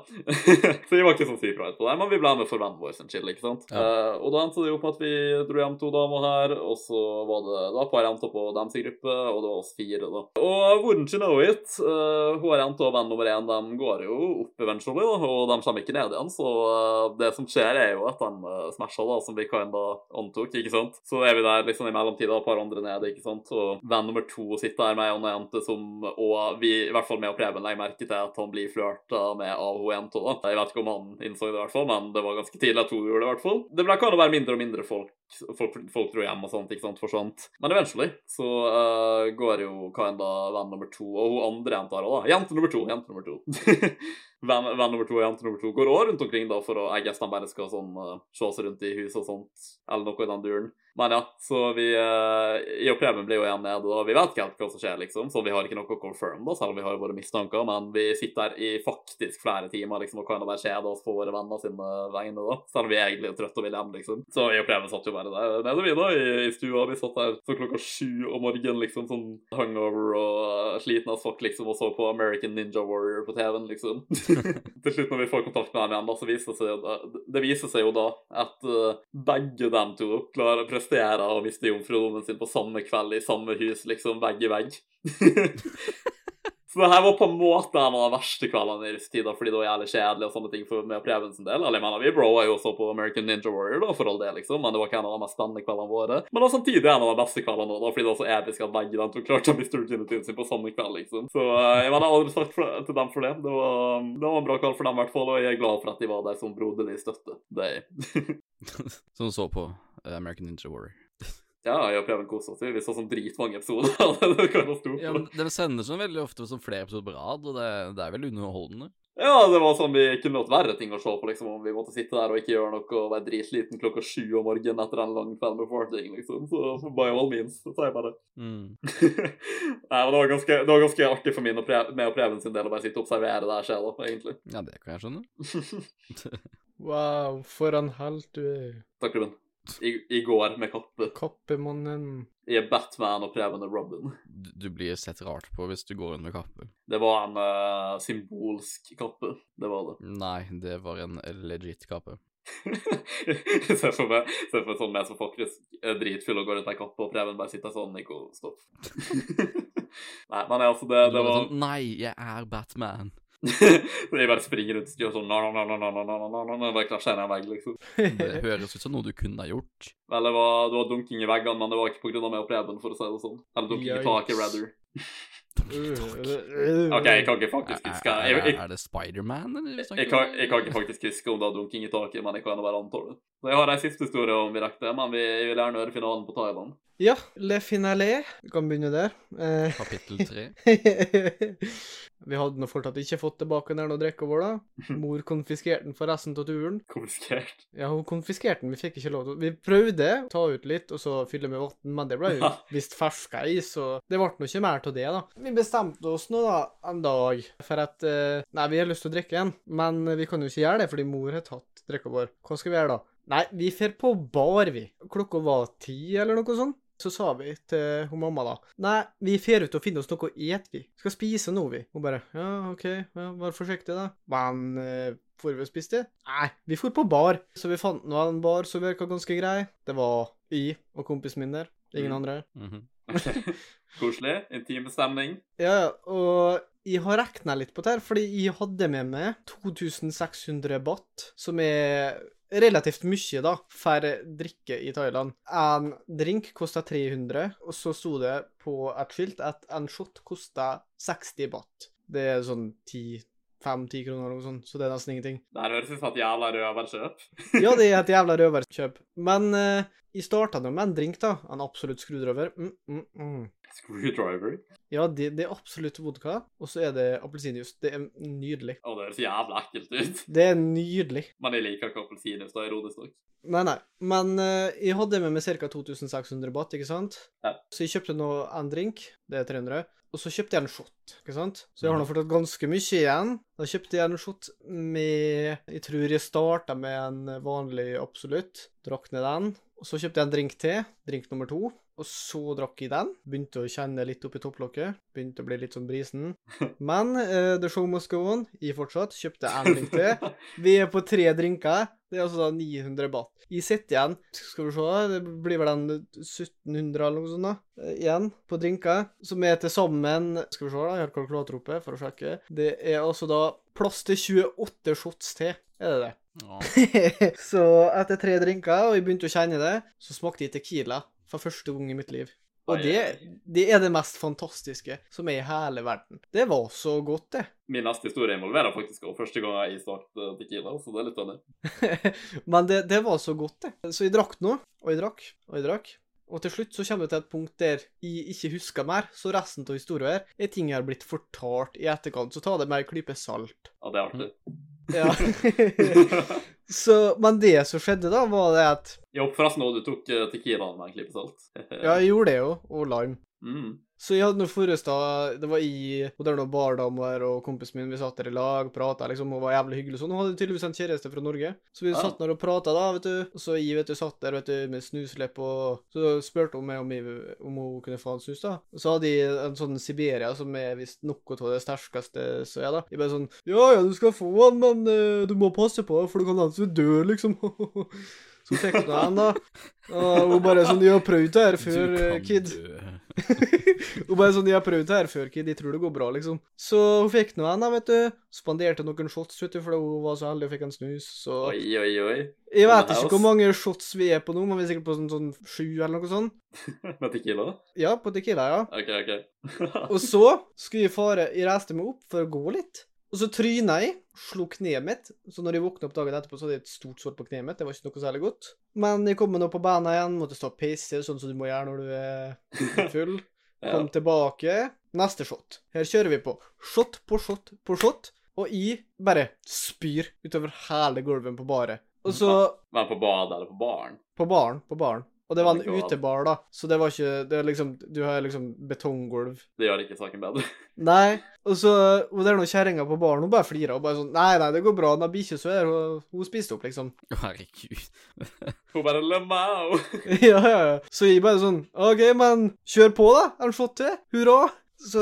(laughs) så vi var ikke sånn superhyped på det, men vi ble med for vennen vår sin chill, ikke sant. Ja. Uh, og da endte det jo på at vi dro hjem to damer her, og så var det da et par jenter på deres gruppe, og det var oss fire, da. Og wouldn't you know it, uh, hun jente og venn nummer én, de går jo opp eventually, da, og de kommer ikke ned igjen, så uh, det som skjer er jo at de uh, smasher, da, som vi kinda antok, ikke sant. Så er vi der liksom i mellomtida, et par andre nede, ikke sant, og venn nummer to sitter her med en jente som, og vi, i hvert fall med og Preben, legger merke til at han blir flørta med av hun jenta, da. Jeg vet ikke om han innså det, i hvert fall, men det var ganske tidlig at hun gjorde det, i hvert fall. Det ble kan være mindre og mindre folk folk, folk dro hjem og sånt, ikke sant, forsvant. Men eventually så uh, går jo kinda venn nummer to, og hun andre jenta her òg, da. Jente nummer to, jente nummer to. (laughs) venn, venn nummer to og jente nummer to går også rundt omkring da for å Jeg gjetter de bare skal sånn uh, se seg rundt i huset og sånt, eller noe i den duren. Men ja, så vi Jeg og blir jo igjen nede, og vi vet ikke helt hva som skjer, liksom, så vi har ikke noe å confirm, da, selv om vi har våre mistanker, men vi sitter der i faktisk flere timer liksom, og kan bare kjede oss på våre venner sine vegne, da, selv om vi egentlig er trøtte og vil hjem, liksom. Så Preben satt jo bare der nede, vi, da, i, i stua. Vi satt der så klokka sju om morgenen, liksom, sånn hungover og uh, sliten as fuck, liksom, og så på American Ninja Warrior på TV-en, liksom. (laughs) Til slutt, når vi får kontakt med dem igjen, da, så viser det seg det, det viser seg jo da at uh, begge dem to klarer prestere å miste jomfrudommen sin på samme kveld i samme hus, liksom vegg i vegg. (laughs) Så det her var på en måte en av de verste kveldene i russetida, fordi det var jævlig kjedelig og sånne ting for med Preben sin del. Eller jeg mener, vi broa jo også på American Ninja Warrior, da, for all det, liksom, men det var ikke en av de mest spennende kveldene våre. Men var samtidig en av de beste kveldene, da, fordi det var så episk at begge dem to klarte å miste virginityen sin på samme kveld, liksom. Så eh, jeg mener, jeg har aldri sagt for, til dem for det. Det var, det var en bra kveld for dem, i hvert fall, og jeg er glad for at de var der som broderlig støtte. Det er jeg. Som så på American Ninja Warrior. Ja, jeg og Preben kosa oss. Vi så sånn dritmange episoder. (laughs) det kan stå Ja, men De sender sånn veldig ofte sånn flere episoder på rad, og det, det er vel underholdende. Ja, det var sånn vi kunne hatt verre ting å se på, liksom, om vi måtte sitte der og ikke gjøre noe og være dritsliten klokka sju om morgenen etter en lang kveld med farting, liksom. Så by all means, så sier jeg bare. Mm. (laughs) Nei, men det var ganske, det var ganske artig for min og Pre meg og Preben sin del å bare sitte og observere det her skjer, da, egentlig. Ja, det kan jeg skjønne. (laughs) Wow, for en helt du er. Takk, Ruben. I, I går med kappe. Kappemannen. I Batman og Preben og Robin. Du, du blir sett rart på hvis du går rundt med kappe. Det var en uh, symbolsk kappe. Det var det. Nei, det var en legit kappe. (laughs) Se for meg se for meg sånn meg som faktisk er dritfull og går rundt med kappe, og Preben bare sitter sånn Nico, stopp. (laughs) Nei, men altså, det, det var var sånn Nei, jeg er Batman. (laughs) Så jeg bare springer rundt og gjør sånn na-na-na-na-na-na-na-na, bare krasjer inn i en vegg, liksom. Det høres ut som noe du kunne ha gjort. Vel, det var, det var dunking i veggene, men det var ikke av meg og Preben, for å si det sånn. Eller dunking i taket, rather. (laughs) (laughs) OK, jeg kan ikke faktisk huske er, jeg, jeg, er det Spiderman, eller? jeg, kan, jeg kan ikke faktisk huske om det var dunking i taket, men jeg kan bare anta det. Så jeg har ei siste historie om vi rekker det, men vi jeg vil gjerne høre finalen på Thailand. Ja, Le Finale. Vi kan begynne der. Eh, Kapittel tre. Vi hadde nå fortsatt ikke fått tilbake den drikka vår, da. Mor konfiskerte den for resten av turen. Konfiskert. Ja, hun konfiskerte den, vi fikk ikke lov til Vi prøvde å ta ut litt og så fylle med vann, men det ble jo visst ferska i, så det ble nå ikke mer av det, da. Vi bestemte oss nå, da, en dag for at eh, Nei, vi har lyst til å drikke igjen, men vi kan jo ikke gjøre det fordi mor har tatt drikka vår. Hva skal vi gjøre da? Nei, vi drar på bar, vi. Klokka var ti, eller noe sånt. Så sa vi til hun mamma da Nei, vi drar ut og finner oss noe å ete, vi. Skal spise nå, vi. Hun bare Ja, OK, ja, vær forsiktig, da. Men eh, Får vi spist det? Nei, vi for på bar. Så vi fant nå en bar som virka ganske grei. Det var jeg og kompisen min der. Ingen Mm. andre. Mhm. (laughs) Koselig. Intim stemning. Ja, og jeg har regna litt på det her, fordi jeg hadde med meg 2600 baht, som er relativt mye, da, for drikke i Thailand. En drink kosta 300, og så sto det på et skilt at en shot kosta 60 baht. Det er sånn 10 5-10 kroner eller noe sånt, så det er nesten ingenting. Det her høres ut som et jævla røverkjøp. (laughs) Ja, det er et (laughs) jævla røverkjøp. Men uh, jeg starta nå med en drink, da. En absolutt skrudriver. Mm, mm, mm. Screwdriver. Ja, det, det er absolutt vodka, og så er det appelsinjuice. Det er nydelig. Å, det høres jævla ekkelt ut. (laughs) Det er nydelig. Men jeg liker ikke appelsinjuice, da, ironisk nok. Nei, nei. Men uh, jeg hadde med meg ca. 2600 baht, ikke sant? Ja. Så jeg kjøpte nå en drink, det er 300, og så kjøpte jeg en shot, ikke sant? Så jeg har nå fortsatt ganske mye igjen. Da kjøpte jeg en shot med Jeg tror jeg starta med en vanlig absolutt, drakk ned den. Og så kjøpte jeg en drink til, drink nummer to. Og så drakk jeg den. Begynte å kjenne litt oppi topplokket. Begynte å bli litt sånn brisen. (laughs) Men uh, the show must go on. Jeg fortsatt. Kjøpte en drink til. Vi er på tre drinker. Det er altså da 900 baht. Jeg sitter igjen Skal vi se, det blir vel den 1700 eller noe sånt da, eh, igjen på drinker. Som er til sammen Skal vi se, da, jeg har kalkulator oppe for å sjekke. Det er altså da plass til 28 shots til. Er det det? Ja. (laughs) så etter tre drinker, og jeg begynte å kjenne det, så smakte jeg Tequila for første gang i mitt liv. Og det, det er det mest fantastiske som er i hele verden. Det var så godt, det. (laughs) Min neste historie involverer faktisk også første gang jeg smakte Tequila, så det er litt spennende. (laughs) Men det, det var så godt, det. Så jeg drakk nå, og jeg drakk, og jeg drakk. Og til slutt så kommer det til et punkt der jeg ikke husker mer, så resten av historien her er ting jeg har blitt fortalt i etterkant, så ta det med en klype salt. Ja, det er artig. Ja. (laughs) så, men det som skjedde da, var det at Jeg for forresten nå du tok eh, Tequilaen med en klype salt. Ja, jeg (laughs) gjorde det jo, og lime. Mm. Så jeg hadde noe forresta Det var i Og der noen bardamer og kompisen min, vi satt der i lag, og prata liksom, og var jævlig hyggelig og sånn. Hun hadde tydeligvis en kjæreste fra Norge. Så vi Ja. satt der og prata, da, vet du. Og så jeg, vet du, satt der, vet du, med snuslepp og Så spurte hun meg om, jeg, om hun kunne få en snus, da. Og så hadde jeg en sånn Siberia som er visst noe av det sterkeste, så jeg, da. Jeg bare sånn Ja ja, du skal få den, men uh, du må passe på, for du kan hende du dør, liksom. (laughs) Så fikk hun den, da. Og hun bare sånn Jeg har prøvd det her før, eh, kid. dø. (laughs) Hun bare sånn, jeg har prøvd det her før, kid, jeg tror det går bra, liksom. Så hun fikk nå en, vet du. Spanderte noen shots, vet du, fordi hun var så heldig og fikk en snus, så Oi, oi, oi. Jeg vet ikke hvor mange shots vi er på nå, men vi er sikkert på sånn, sånn sju eller noe sånt. (laughs) Med Tequila? Ja, på Tequila, ja. OK, OK. Og så skulle jeg fare Jeg reiste meg opp for å gå litt. Og så tryna jeg, slo kneet mitt. Så når jeg våkna opp dagen etterpå, så hadde jeg et stort sår på kneet mitt. Det var ikke noe særlig godt. Men jeg kom meg nå på beina igjen, måtte stå og pisse, sånn som du må gjøre når du er (laughs) full. Ja. Kom tilbake. Neste shot. Her kjører vi på. Shot på shot på shot. Og jeg bare spyr utover hele gulvet på baret. Og så Men på badet eller på baren? På baren. På baren. Og det var en utebar, da. Så det var ikke Det er liksom Du har liksom betonggulv. Det gjør ikke saken bedre. (laughs) Nei. Og så Og det er noen kjerringa på baren, hun bare flirer og bare sånn Nei, nei, det går bra. Den bikkja så er hun, hun spiste opp, liksom. Herregud. (laughs) Hun bare lemau. (laughs) ja, ja, ja. Så jeg bare sånn OK, men kjør på, da. Har du fått til. Hurra. Så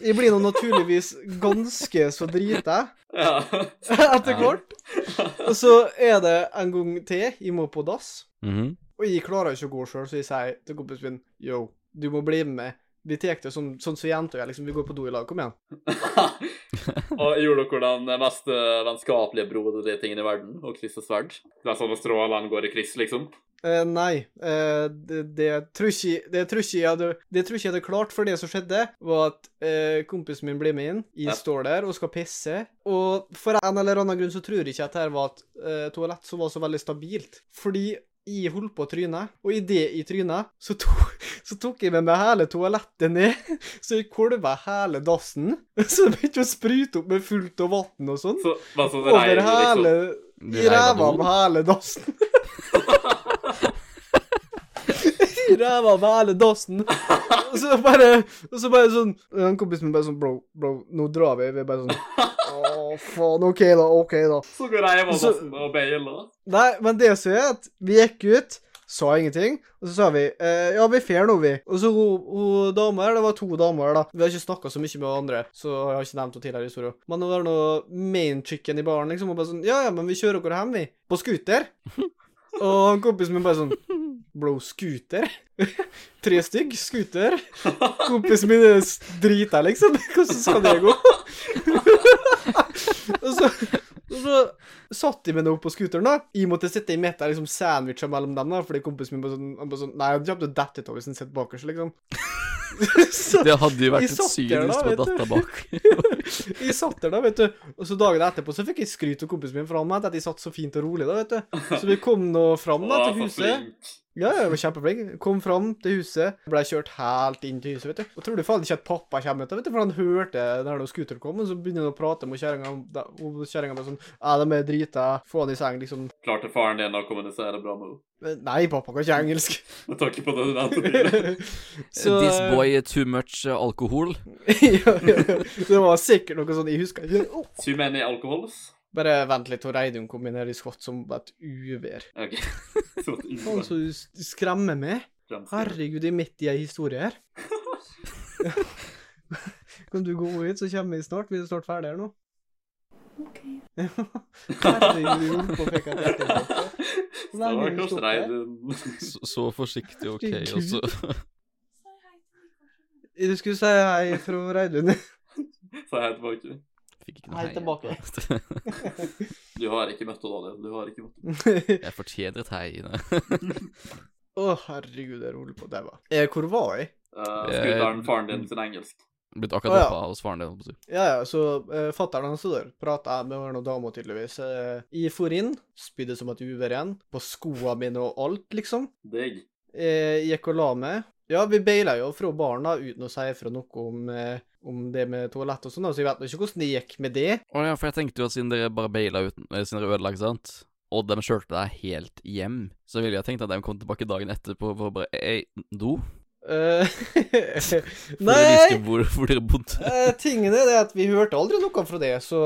jeg blir nå naturligvis ganske så drita Ja. etter hvert. Og så er det en gang til jeg må på dass. Mhm. Og jeg klarer ikke å gå sjøl, så jeg sier til kompisen min Yo, du må bli med. Vi tar det sånn, sånn som jenter gjør, liksom. Vi går på do i lag. Kom igjen. (laughs) og gjorde dere den mest eh, vennskapelige broderlige tingen i verden? Å krysse sverd? Det er sånn at strålene går i kryss, liksom? Uh, nei, uh, det, det, tror ikke, det tror ikke jeg hadde Det tror ikke jeg hadde klart, for det som skjedde, var at uh, kompisen min ble med inn. Jeg Ja. står der og skal pisse, og for en eller annen grunn så tror jeg ikke at dette var et eh, toalett som var så veldig stabilt. Fordi jeg holdt på trynet, og og det i trynet, så, to, (laughs) så tok jeg med meg hele toalettet ned. (laughs) Så jeg kolva hele dassen. (laughs) Så det begynte å sprute opp med fullt av vann og sånn. Så, men så Over regner hele liksom. I ræva med hele dassen. I ræva med hele dassen. Og så bare Og så bare sånn En kompis min bare sånn Bro, bro, nå drar vi. Vi er bare sånn Å, faen. OK, da. OK, da. Så går de hjem og Så- og beiler. Nei, men det som er at vi gikk ut, sa ingenting, og så sa vi eh, ja, vi fer nå, vi. Og så hun, hun dama her, det var to damer, her, da. Vi har ikke snakka så mye med hverandre, så jeg har ikke nevnt henne tidligere i historien. Men det var noe main chicken i baren, liksom, og bare sånn ja, ja, men vi kjører dere hjem, vi. På scooter. (laughs) og kompisen min bare sånn Bro, scooter? (laughs) Tre stygg scooter? (laughs) Kompisen min er drita, liksom. Hvordan skal det gå? Og så, og så satt de med noe på scooteren, da. Jeg måtte sitte i midten, liksom sandwicha mellom dem, da, fordi kompisen min bare sånn, han bare sånn Nei, han kommer til å dette ut av hvis han sitter bakerst, liksom. (laughs) så, Det hadde jo vært et syn hvis du. datta bak. (laughs) jeg satt der da, vet du, og så dagen etterpå så fikk jeg skryt av kompisen min, for han mente at jeg satt så fint og rolig da, vet du. Så vi kom nå fram da til huset. Ja, jeg var kjempeflink. Kom fram til huset, ble kjørt helt inn til huset, vet du. Og tror du faen ikke at pappa kommer ut, vet du, for han hørte når noen scooter kom, og så begynner han å prate med kjerringa, og kjerringa bare sånn Ja, de er drita, få han i seng, liksom. Klarte faren din å kommunisere bra med henne? Men Nei, pappa kan ikke engelsk. (laughs) Med tanke på det du nevnte tidligere. (laughs) This boy too much alcohol». alkohol. (laughs) ja, ja, ja. Det var sikkert noe sånn, jeg husker Oh. Too many alcohols? Bare vent litt, og Reidun kom inn her i skott som et uvær. Ok. (laughs) Så som du skremmer meg. Herregud. det jeg er midt i ei historie her. (laughs) kan du gå ut, så kommer vi snart? Vi er snart ferdige her nå. OK. (laughs) Herregud, på? Reidun. Så, så forsiktig, OK. Og så. Du skulle si hei fra Reidun. Sa jeg hei tilbake. Fikk ikke noe Hei tilbake. Du har ikke møtt henne, Daniel. Du har ikke møtt henne. (laughs) Jeg fortjener et hei. Å, oh, herregud, jeg holder på å daue. Eh, hvor var jeg? Uh, Scooteren faren din sin engelsk. Blitt akkurat ja. droppa hos faren din. Ja, ja, så uh, fatter'n han stod der, prata med noen damer tydeligvis. Uh, jeg for inn, spydde som et uvær igjen, på skoa mine og alt, liksom. Digg. Uh, gikk og la meg. Ja, vi beila jo fra baren da, uten å si fra noe om, eh, om det med toalett og sånn, så jeg vet ikke hvordan det gikk med det. Å ja, for jeg tenkte jo at siden dere bare baila ut, eh, Siden dere ødela, ikke sant, og de kjørte deg helt hjem, så ville jeg tenkt at de kom tilbake dagen etterpå for å bare Ei, do? (laughs) For Nei! hvor, hvor dere bodde. uh, tingen er det at vi hørte aldri noe fra det, så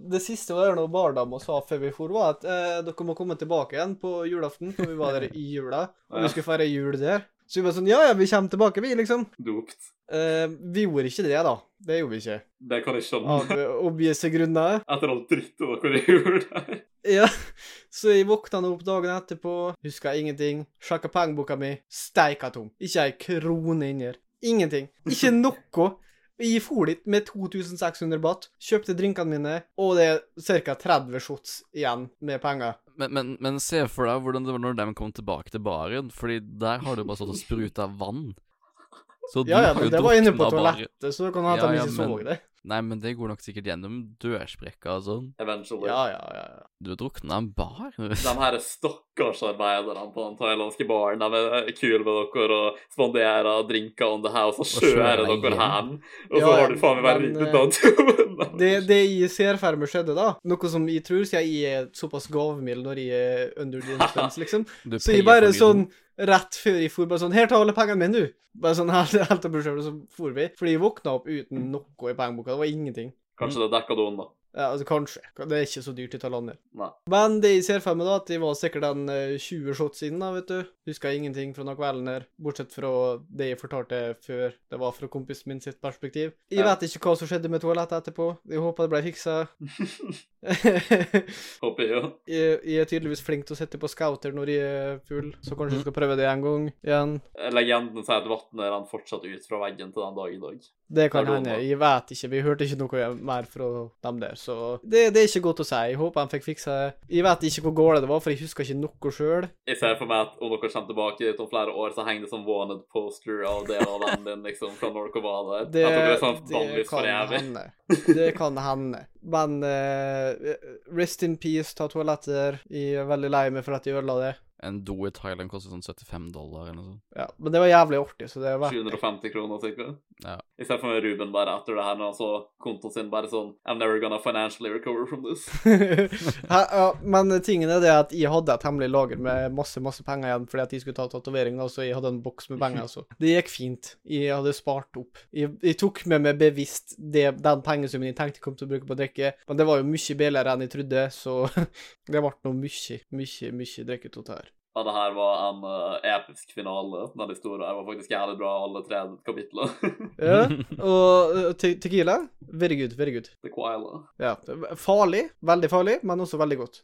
det siste var noe bardama sa før vi for, var at uh, dere må komme tilbake igjen på julaften, for vi var der i jula, og vi skulle feire jul der. Så vi var sånn, ja, ja, vi kommer tilbake, vi, liksom. Dopt. Eh, vi gjorde ikke det, da. Det gjorde vi ikke. Det kan jeg skjønne. Av eh, obvise grunner. (laughs) Etter all drittet dere gjorde der. Ja, så jeg våkna nå opp dagen etterpå, huska ingenting, sjekka pengeboka mi, steika tom. Ikke ei krone inni her. Ingenting. Ikke noe. Jeg for dit med 2600 baht, kjøpte drinkene mine, og det er ca. 30 shots igjen med penger. Men, men, men se for deg hvordan det var når de kom tilbake til baren, Fordi der har du bare stått og spruta vann. Så Ja, ja, men det var inne på toalettet, så du kan hende Ja, de ja, ikke så det. Nei, men det går nok sikkert gjennom dørsprekka og sånn. Eventually. Ja, ja, ja. ja. Du drukna en bar. De her stakkarsarbeiderne på den thailandske baren, de er kule med dere og spanderer drinker on the house og kjører dere hjem. hjem. Og så Ja, har du faen meg vært men, ute eh, turen. Det, det jeg ser for meg skjedde, da, noe som jeg tror, siden jeg er såpass gavmild når jeg er under the influence, (laughs) liksom, Så jeg bare sånn. Rett før jeg for, bare sånn Her, ta alle pengene mine, du. Bare sånn (laughs) helt, helt i så for vi. Fordi jeg våkna opp uten noe i pengeboka. Det var ingenting. Kanskje det dekka doen, da. Ja, altså kanskje. Det er ikke så dyrt i Thailand. Nei. Men det jeg ser for meg, da, at de var sikkert den eh, 20 shots inn, da, vet du. Huska ingenting fra den kvelden her, bortsett fra det jeg fortalte før det var fra kompisen min sitt perspektiv. Jeg vet ikke hva som skjedde med toalettet etterpå. Jeg håper det ble fiksa. (laughs) (laughs) Håper jeg jo. jeg, jeg er tydeligvis flink til å sette på scouter når jeg er full, så kanskje jeg skal prøve det en gang igjen. Legenden sier at vannet renner fortsatt ut fra veggen til den dag i dag. Det kan hende. Jeg vet ikke. Vi hørte ikke noe mer fra dem der, så det, det er ikke godt å si. Jeg håper de fikk fiksa det. Jeg vet ikke hvor galt det var, for jeg husker ikke noe sjøl. Jeg ser for meg at om dere kommer tilbake om flere år, så henger det sånn wanted poster av det og vennen din, liksom, fra når dere var der. Det, det, sånn det kan hende. Det kan hende. Men eh, rest in peace, ta toaletter. Jeg er veldig lei meg for at jeg ødela det. En do i Thailand koster sånn 75 dollar eller noe sånt. Ja, men det var jævlig artig, så det var 750 kroner, sikkert. Ja. I stedet for Ruben bare etter det her, når han så kontoen sin bare sånn I'm never gonna financially recover from this. (laughs) ja, ja, men tingen er det at jeg hadde et hemmelig lager med masse masse penger igjen fordi at jeg skulle ta tatovering, og så jeg hadde en boks med penger. Så. Det gikk fint. Jeg hadde spart opp. Jeg, jeg tok med meg bevisst det, den pengesummen jeg tenkte jeg kom til å bruke på å drikke, men det var jo mye billigere enn jeg trodde, så (laughs) det ble nå mye, mye, mye drikketot her. Ja, det her var en uh, episk finale. Den historien her var faktisk jævlig bra, alle tre kapitler. (laughs) Ja, og uh, te tequila, very good, very good. Tequila. Ja, farlig, veldig farlig, men også veldig godt.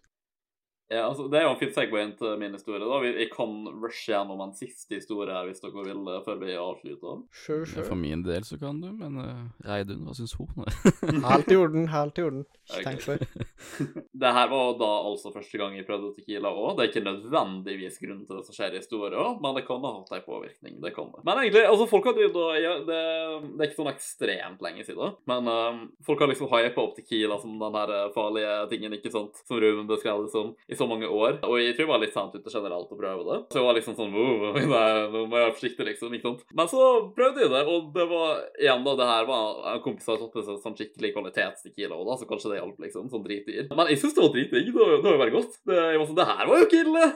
Ja, altså, Det er jo en fin segway inn til min historie. da. Vi, vi kan rushe gjennom en siste historie her hvis dere vil, eh, før vi avslutter. Sure, For min del så kan du, men uh, Reidun, hva syns hun? (laughs) Helt i orden, helt i orden. Ikke tenk på det. (laughs) Det her var da altså første gang jeg prøvde Tequila òg. Det er ikke nødvendigvis grunnen til det som skjer i historien, men det kan ha hatt en påvirkning. det kan det. Men egentlig, altså folk har drevet og ja, det, det er ikke sånn ekstremt lenge siden, men um, folk har liksom hypa opp Tequila som den her farlige tingen, ikke sant, som Ruben beskrev det som, i så mange år. Og jeg tror jeg var litt sent ute generelt å prøve det. Så jeg var liksom sånn wow, (laughs) nei, nå må jeg være forsiktig, liksom. ikke sant? Men så prøvde jeg det, og det var igjen da, det her var en kompis som hadde tatt sånn skikkelig kvalitetstequila, da, så kanskje det hjalp, liksom. Sånn dritdyr. Men jeg syns det var dritdigg. Det, det var jo bare godt. Det, jeg var sånn, det her var jo ikke ille!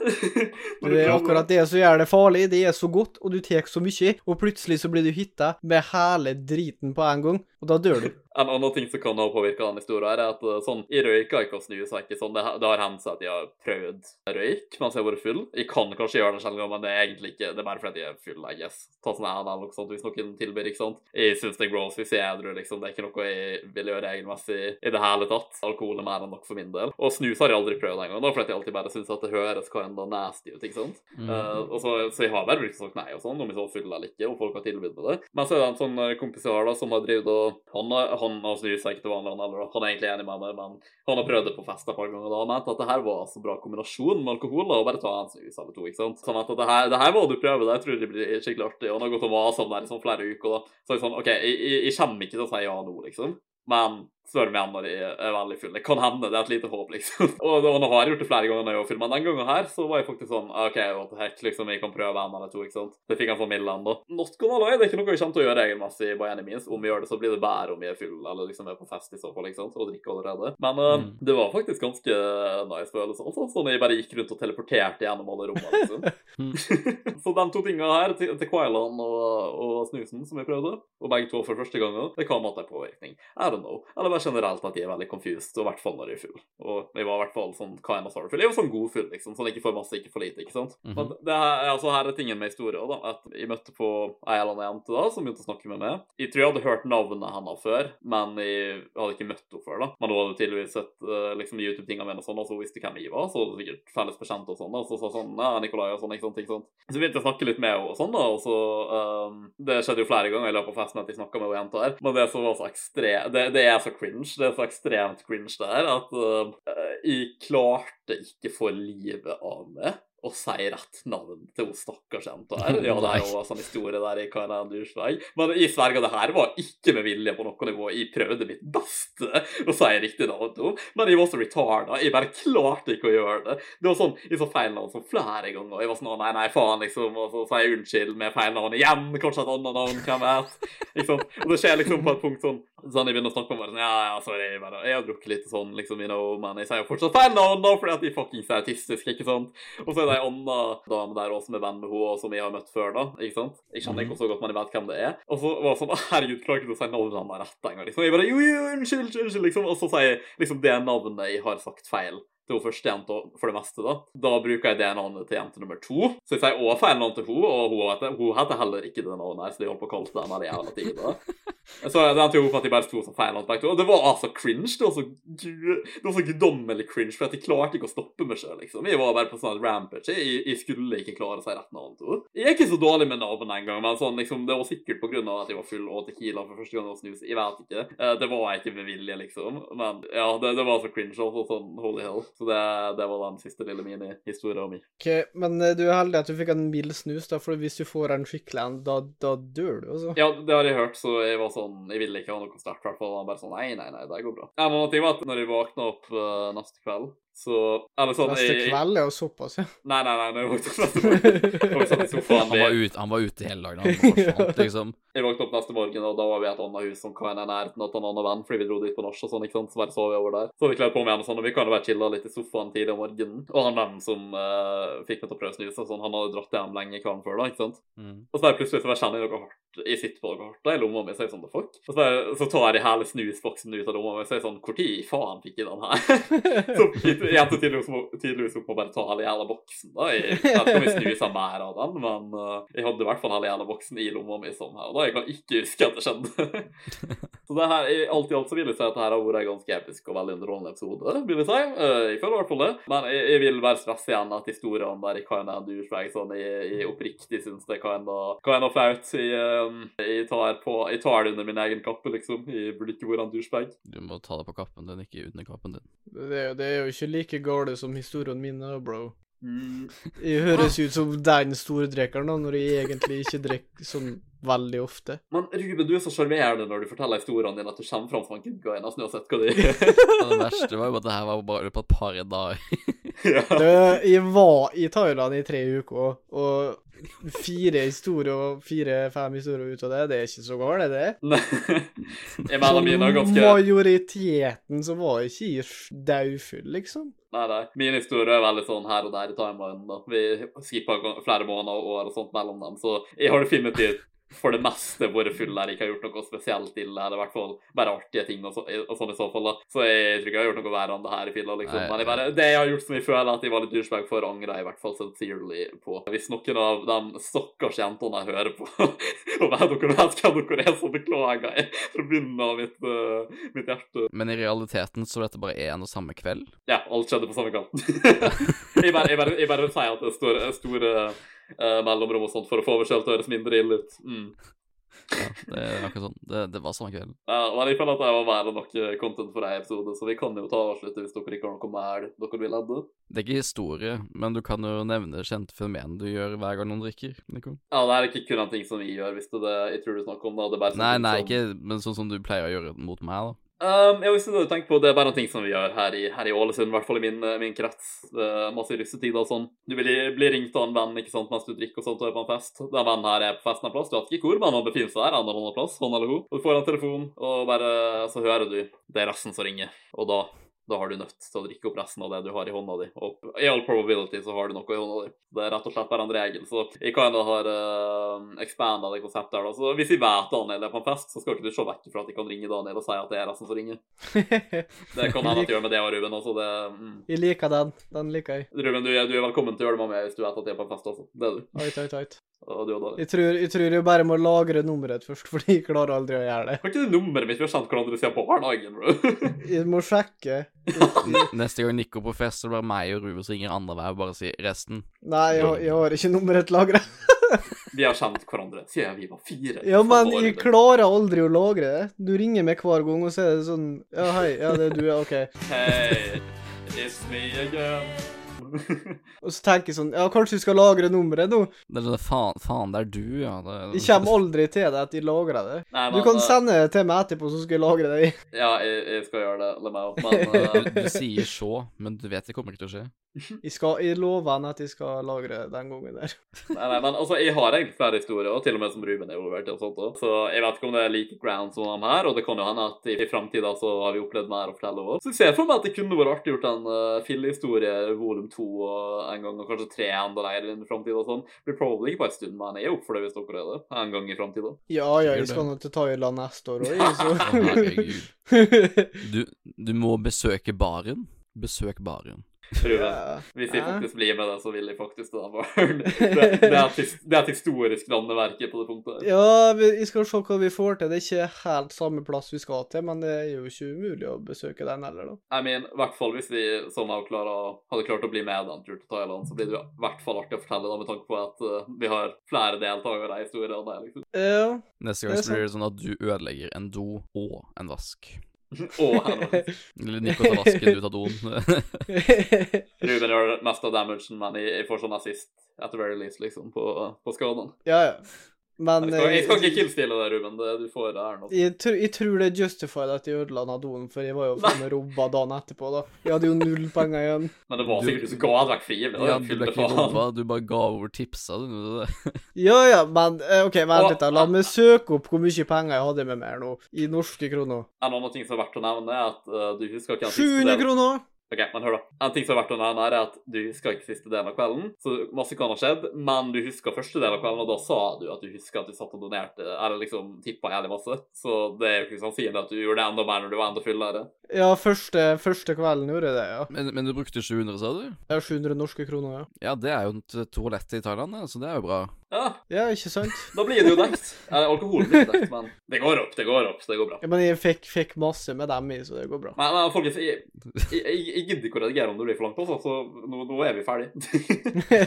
Du Det er akkurat det som gjør det farlig. Det er så godt, og du tar så mye, og plutselig så blir du hytta med hele driten på en gang, og da dør du. (laughs) En annen ting som kan ha påvirka den historien, er at uh, sånn, jeg røyker ikke og snuser ikke sånn. Det, det har hendt seg at jeg har prøvd røyk mens jeg har vært full. Jeg kan kanskje gjøre det sjelden, men det er egentlig ikke Det er bare fordi jeg er full, I guess. Ta sånn en eller noe sånt hvis noen tilbyr, ikke sant. Jeg syns det er gross hvis jeg er edru, liksom. Det er ikke noe jeg vil gjøre regelmessig i det hele tatt. Alkohol er mer enn nok for min del. Og snus har jeg aldri prøvd engang, fordi jeg alltid bare syns at det høres hva enn da nasty ut, ikke sant. Mm. Uh, og så, så jeg har bare brukt sagt nei og sånn, om jeg så full eller ikke, om folk har tilbudt det. Men så er det en sånn eh, kompis jeg har da, som har drevet og Han, har- han har snusa ikke til vanlig, han. Han er egentlig enig med meg, men han har prøvd det på fest et par ganger, da han mente at det her var så bra kombinasjon med alkohol, da, og bare ta en snus alle to, ikke sant. Sånn at det her, det her må du prøve, det jeg tror det blir skikkelig artig. Og han har gått og masa om det i sånn flere uker, da. Så jeg sånn, OK, jeg, jeg, jeg kommer ikke til å si ja nå, liksom. Men spør meg når jeg er veldig full. Det kan hende, det er et lite håp, liksom. (laughs) Og, og nå har jeg gjort det flere ganger når jeg filma. den gangen her så var jeg faktisk sånn OK, what the heck, liksom, jeg kan prøve en eller to, ikke sant. Det fikk han mild ennå. Not gonna lie, det er ikke noe jeg kommer til å gjøre regelmessig by any means. Om vi gjør det, så blir det bedre om vi er full, eller liksom er på fest i så fall, ikke sant, og drikker allerede. Men uh, Mm. det var faktisk ganske nice følelse. Sånn, sånn jeg bare gikk rundt og teleporterte gjennom alle rommene, liksom. (laughs) (laughs) så de to tinga her, til, til Quailan og, og snusen som jeg prøvde, og begge to for første gangen, det kan ha hatt en påvirkning. I don't know. Eller bare generelt at jeg er veldig confused, og i hvert fall når jeg er full. Og jeg var i hvert fall sånn kind of sorrowful. Jeg var sånn god full, liksom. Sånn ikke for masse, ikke for lite, ikke sant. Mhm. Men det her, altså, her er tingen med historien, da. At jeg møtte på ei eller annen jente da, som begynte å snakke med meg. Jeg tror jeg hadde hørt navnet hennes før, men jeg hadde ikke møtt henne før, da. Men hun hadde tydeligvis sett eh, liksom YouTube-tingene mine og sånn, og så visste hvem jeg var, så hadde sikkert felles bekjente og sånn, da, og så sa sånn, ja, Nikolai og sånn, ikke sant, ikke sant. Så begynte jeg å snakke litt med henne og sånn, da, og så um, Det skjedde jo flere ganger i løpet av festen at jeg snakka med henne jenta her, men det som var så ekstremt det, det er så cringe, det er så ekstremt cringe det her, at uh, jeg klarte ikke for livet av meg å si rett navn til hun stakkars jenta her. Ja, det er jo (laughs) en sånn historie der i en douchebag. Men jeg sverger, det her var ikke med vilje på noe nivå. Jeg prøvde mitt beste å si riktig navn til henne, men jeg var så retarda. Jeg bare klarte ikke å gjøre det. Det var sånn, Jeg sa feil navn sånn flere ganger. Jeg var sånn, nei, nei, faen, liksom. Og så sier jeg unnskyld med feil navn igjen. Kanskje et annet navn, hvem vet. Liksom. Og det skjer liksom på et punkt sånn Sånn jeg begynner å snakke om bare sånn, ja, ja, sorry, jeg, bare, jeg har drukket litt sånn, liksom, you know, men jeg sier jo fortsatt feil navn, da, fordi at de fuckings er autistiske, ikke sant? Og så er det ei anna dame der også som er venn med henne, og som jeg har møtt før, da, ikke sant? Jeg kjenner ikke så godt, men jeg vet hvem det er. Og så var det sånn, «Å, herregud, klarer ikke å si navnet hans rett engang, liksom. Jeg bare, jo, jo, unnskyld, unnskyld, liksom. Og så sier jeg liksom det navnet jeg har sagt feil til hun første jenta for det meste, da. Da bruker jeg det navnet til jente nummer to. Så jeg sier også feil navn til henne, og hun heter, hun heter heller ikke det navnet her, så de holdt på å kalle det henne hele tida. Så det endte jo opp at de bare sto som feil navn begge to. Og det var altså cringe. Det var så, det var så guddommelig cringe, for at jeg klarte ikke å stoppe meg sjøl, liksom. Jeg var bare på sånn rampage. Jeg, jeg skulle ikke klare å si rett navn til henne. Jeg er ikke så dårlig med navn engang, men sånn, liksom, det var sikkert på grunn av at jeg var full og tequila for første gang og snus. Jeg vet ikke. Eh, Det var ikke med vilje, liksom. Men ja, det, det var så cringe. Altså, sånn holy hell. Så det, det var den siste lille mini-historien min. Ok, Men eh, du er heldig at du fikk en mild snus, da, for hvis du får en skikkelig en, da, da dør du, altså. Ja, det har jeg hørt, så jeg var sånn Jeg ville ikke ha noe sterkt, i hvert fall. Han bare sånn Nei, nei, nei, det går bra. En annen ting var at når jeg våkna opp uh, neste kveld, så Eller sånn Neste jeg, kveld er jo såpass, ja. Nei, nei, nei, når jeg satt i sofaen Han var, ut, han var ute hele dagen, han forsvant, (laughs) liksom. Jeg våknet opp neste morgen, og da var vi i et annet hus som kan være nærheten av en annen venn, fordi vi dro dit på nach og sånn, ikke sant, så bare sov vi over der. Så hadde vi kledd på meg igjen og sånn, og vi kan jo bare chilla litt i sofaen tidlig om morgenen. Og han vennen som uh, fikk meg til å prøve snus og sånn, han hadde dratt hjem lenge kvelden før, da, ikke sant. Mm. Og så bare plutselig så bare kjenner jeg noe hardt. Sitter på noe i lomma mi, så er jeg sånn fuck. Og så, så tar jeg hele snusboksen ut av lomma mi, så er jeg sånn tid faen fikk jeg den her? (laughs) så jeg, endte tydeligvis, tydeligvis opp å bare ta hele jævla boksen. da. Jeg vet ikke om jeg snusa mer av den, men uh, jeg hadde i hvert fall hele jævla boksen i lomma mi og Da jeg kan ikke huske at det skjedde. (laughs) så det her, i alt i alt så vil jeg si at det her har vært en ganske episk og veldig underholdende episode, vil jeg si. Uh, jeg føler i hvert fall det. Men jeg, jeg vil bare stresse igjen at historiene der i kan en douchebag sånn, jeg, jeg oppriktig syns det kan da flaut. Jeg, eh, jeg, tar på, jeg tar det under min egen kappe, liksom. Jeg burde ikke vært en douchebag. Du må ta det på kappen din, ikke under kappen din. Det, er jo- det er jo ikke like gale som historien min, bro. Mm. Jeg høres ut som den store drikkeren, når jeg egentlig ikke drikker sånn veldig ofte. Men Ruben, du er så sjarmerende når du forteller historiene dine at du kommer fram som en good guy nesten uansett hva det er. Og det verste var jo at det her var bare på et par dager. (laughs) ja. Det, jeg var i Thailand i tre uker, og fire historier og fire-fem historier ut av det, det er ikke så galt, det. Nei. Jeg mener mine er ganske majoriteten så var ikke jeg daufull, liksom. Nei, nei. Min historie er veldig sånn her og der i timelinen. da. Vi skippa flere måneder og år og sånt mellom dem, så jeg har definitivt for det meste vært full der ikke har gjort noe spesielt ille, eller i hvert fall bare artige ting og, så, og sånn i så fall. da. Så jeg tror ikke jeg har gjort noe verre enn det her i fylla, liksom. Nei, Men jeg bare, det jeg har gjort som jeg føler at jeg var litt douchebag for, angrer jeg i hvert fall sincerely på. Hvis noen av de stakkars jentene jeg hører på, (laughs) og vet dere vet hva dere er, så beklager jeg fra bunnen av mitt, uh, mitt hjerte. Men i realiteten så var dette bare én og samme kveld. Ja, alt skjedde på samme kveld. (laughs) jeg, bare, jeg, bare, jeg bare sier at det står store uh, mellomrom og sånt for å få meg selv til å høres mindre ille ut. Mm. Ja, det er akkurat sånn. Det, det var samme kvelden. Ja, men jeg føler at det var mer enn nok eh, content for en episode, så vi kan jo ta avslutte hvis dere ikke har noe mer dere vil adde. Det er ikke historie, men du kan jo nevne kjente fenomen du gjør hver gang noen drikker. Nico. Ja, det er ikke kun en ting som vi gjør, hvis det er det jeg tror du snakker om. da, det er bare sånn Nei, nei, som- ikke men sånn som du pleier å gjøre mot meg, da. Um, jeg visste du tenkte på, det er bare en ting som vi gjør her i, her i Ålesund, i hvert fall i min, eh, min krets. Uh, masse russetid og sånn. Du blir, ringt av en venn ikke sant, mens du drikker og sånt og er på en fest. Den vennen her er på festen en plass, du vet ikke hvor, men han befinner seg der, en eller annen plass, han eller hun. Og du får en telefon, og bare så hører du det er resten som ringer, og da da har du nødt til å drikke opp resten av det du har i hånda di. Og i all probability så har du noe i hånda di. Det er rett og slett bare en regel. Så jeg kan har uh, expanda det konseptet her. da. Så hvis jeg vet Daniel er på en fest, så skal ikke du se vekk fra at jeg kan ringe Daniel og si at det er resten som ringer. (laughs) Det kan hende at jeg gjør med det og Ruben også. Det, mm. Jeg liker den. Den liker jeg. Ruben, du du er velkommen til å gjøre det med meg hvis du vet at jeg er på en fest også. Det er du. Oi, oi, ait. Og du og Jeg tror, jeg tror jeg bare må lagre nummeret først, (laughs) for jeg klarer aldri å gjøre det. Har ikke du nummeret mitt? Vi har kjent hverandre siden barnehagen, bro. (laughs) Jeg må sjekke. (laughs) Neste gang Nico på fest, så er det bare meg og Ruben som ringer andre vei og bare sier resten. Nei, jeg, har- jeg har ikke nummeret lagra. Vi har kjent hverandre siden vi var fire. Ja, men jeg klarer aldri å lagre det. Du ringer meg hver gang, og så er det sånn Ja, hei. Ja, det er du, ja, OK. Hey, it's me again. (laughs) Og så tenker jeg sånn Ja, kanskje du skal lagre nummeret nå? Det er det, faen, faen, det er du, ja. Det det, Jeg kommer aldri til det at jeg lagrer det. Nei, Du kan sende det til meg etterpå, så skal jeg lagre det. (laughs) Ja, jeg, jeg skal gjøre det, Lemau. (laughs) Men du, eh, du sier så, men du vet det kommer ikke til å skje. Jeg, skal, jeg lover henne at jeg skal lagre den gangen der. nei, nei, men altså, jeg har egentlig flere historier, og til og med som Ruben er involvert i. og sånt også. Så jeg vet ikke om det er like ground som de her, og det kan jo hende at i, i framtida så har vi opplevd mer å fortelle òg. Så jeg ser for meg at det kunne vært artig gjort en uh, fillehistorie volum to og en gang, og kanskje tre inn i framtida og sånn. Blir probably ikke på en stund, men jeg er opp for det hvis dere er det. En gang i framtida. Ja, ja, jeg skal nå til Thailand neste år òg, (laughs) så herregud. (laughs) Du, du må besøke baren. Besøk baren. Ja. Hvis de faktisk blir med det, så vil de faktisk det. (laughs) Det, det, er et, det er et historisk landeverke på det punktet. Ja, vi vi skal se hva vi får til. Det er ikke helt samme plass vi skal til, men det er jo ikke umulig å besøke den heller, da. I mean, i hvert fall hvis vi somehow klarer, hadde klart å bli med en tur til Thailand, så blir det i hvert fall artig å fortelle, da, med tanke på at uh, vi har flere deltakere i historien. der, liksom. Ja. Neste gang Det så blir det sånn at du ødelegger en do og en vask. (laughs) Og Henrik. Eller Nico tar ut av doen. (laughs) Ruben gjør mest av damagen, men jeg, jeg får sånn assist at the very least, liksom, på, på skaden. ja, ja. Men Jeg kan, jeg eh, ikke killstille deg, Ruben. Det, du får æren. Altså. jeg, tr jeg tror det er justified at jeg ødela den doen, for jeg var jo faen robba dagen etterpå, da. Jeg hadde jo null penger igjen. Men det var sikkert du som ga et vekk frivillig. Ja, du ble ikke robba, du bare ga over tipsa, du. (laughs) Ja, ja, men eh, OK, vent litt. La meg søke opp hvor mye penger jeg hadde med meg nå, i norske kroner. En annen ting som er verdt å nevne, er at uh, du husker ikke 700 kroner! Ok, men hør da. En ting som er verdt å nevne, er at du husker ikke siste delen av kvelden. Så masse kan ha skjedd, men du husker første del av kvelden, og da sa du at du husker at du satt og donerte, eller liksom tippa jævlig masse. Så det er jo ikke sannsynlig at du gjorde det enda mer når du var enda fullere. Ja, første, første kvelden gjorde jeg det, ja. Men, men du brukte 700, sa du? Er 700 norske kroner, ja. Ja, det er jo et toalett i Thailand, så det er jo bra. Ja, Ja, ikke sant? da blir det jo dekt. Eller alkoholen blir dekt, men det går opp, det går opp, så det går bra. Ja, men jeg fikk, fikk masse med dem i, så det går bra. Men, men folkens, jeg, jeg, jeg, jeg gidder ikke å redigere om det blir for langt, også, så nå, nå er vi ferdige.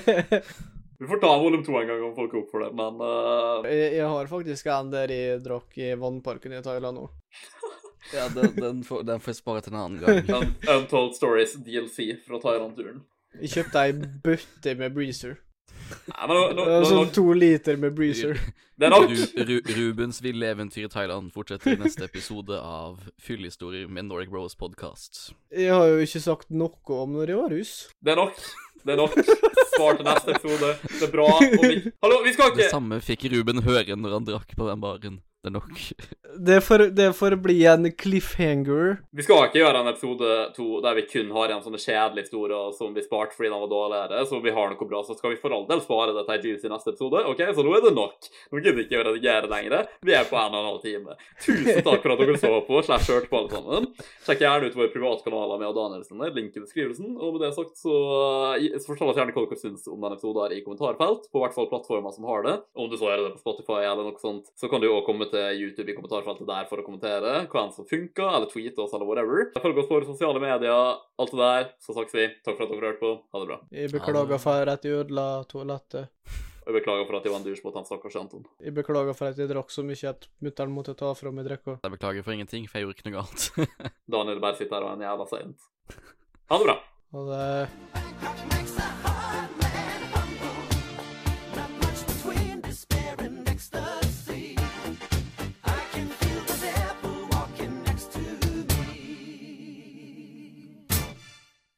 (laughs) vi får ta volum to en gang om folk er opp for det, men uh... jeg, jeg har faktisk en der jeg drakk i vannparken i Thailand nå. (laughs) Ja, den, den, får, den får jeg spare til en annen gang. un (laughs) Untold Stories DLC fra Thailand-turen. Jeg kjøpte ei bøtte med breezer. Nei, men nå, nå, nå, Sånn to liter med breezer. det er nok. Ru, Ru, Rubens ville eventyr i Thailand fortsetter i neste episode av Fyllehistorier med Nordic Bros Podcast. Jeg har jo ikke sagt noe om når jeg var russ. Det er nok. Det er nok. Svar til neste episode. Det er bra. Og vi... Hallo, vi skal Det samme fikk Ruben høre når han drakk på den baren. Det nok. (laughs) Det får, det får bli en cliffhanger. Vi skal ikke gjøre en episode to der vi kun har en sånn kjedelig historie som vi sparte fordi den var dårligere, så vi har noe bra. Så skal vi for all del spare det til juice i neste episode. Ok, Så nå er det nok. Nå gidder vi ikke å redigere lenger. Vi er på en og en halv time. Tusen takk for at dere så på slash hørte på alle sammen. Sjekk gjerne ut våre privatkanaler med Danielsen. der, Link i beskrivelsen. Og med det sagt så, så fortell oss gjerne hva dere syns om denne episoden i kommentarfelt. På hvert fall plattformer som har det. Om du så gjør det på Spotify eller noe sånt, så kan du òg komme til YouTube i kommentarfeltet der for å kommentere hva enn som funka, eller tweete oss, eller whatever. Følg oss på sosiale medier, alt det der. Så snakkes vi. Takk for at dere hørte på. Ha det bra. Jeg beklager for at jeg ødela toalettet. Jeg beklager for at jeg var en dusj mot han stakkars Anton. Jeg beklager for at jeg drakk så mye at mutter'n måtte ta fra meg drikka. Jeg beklager for ingenting, for jeg gjorde ikke noe galt. Daniel bare sitter her og er en jævla seint. Ha det bra. Ha det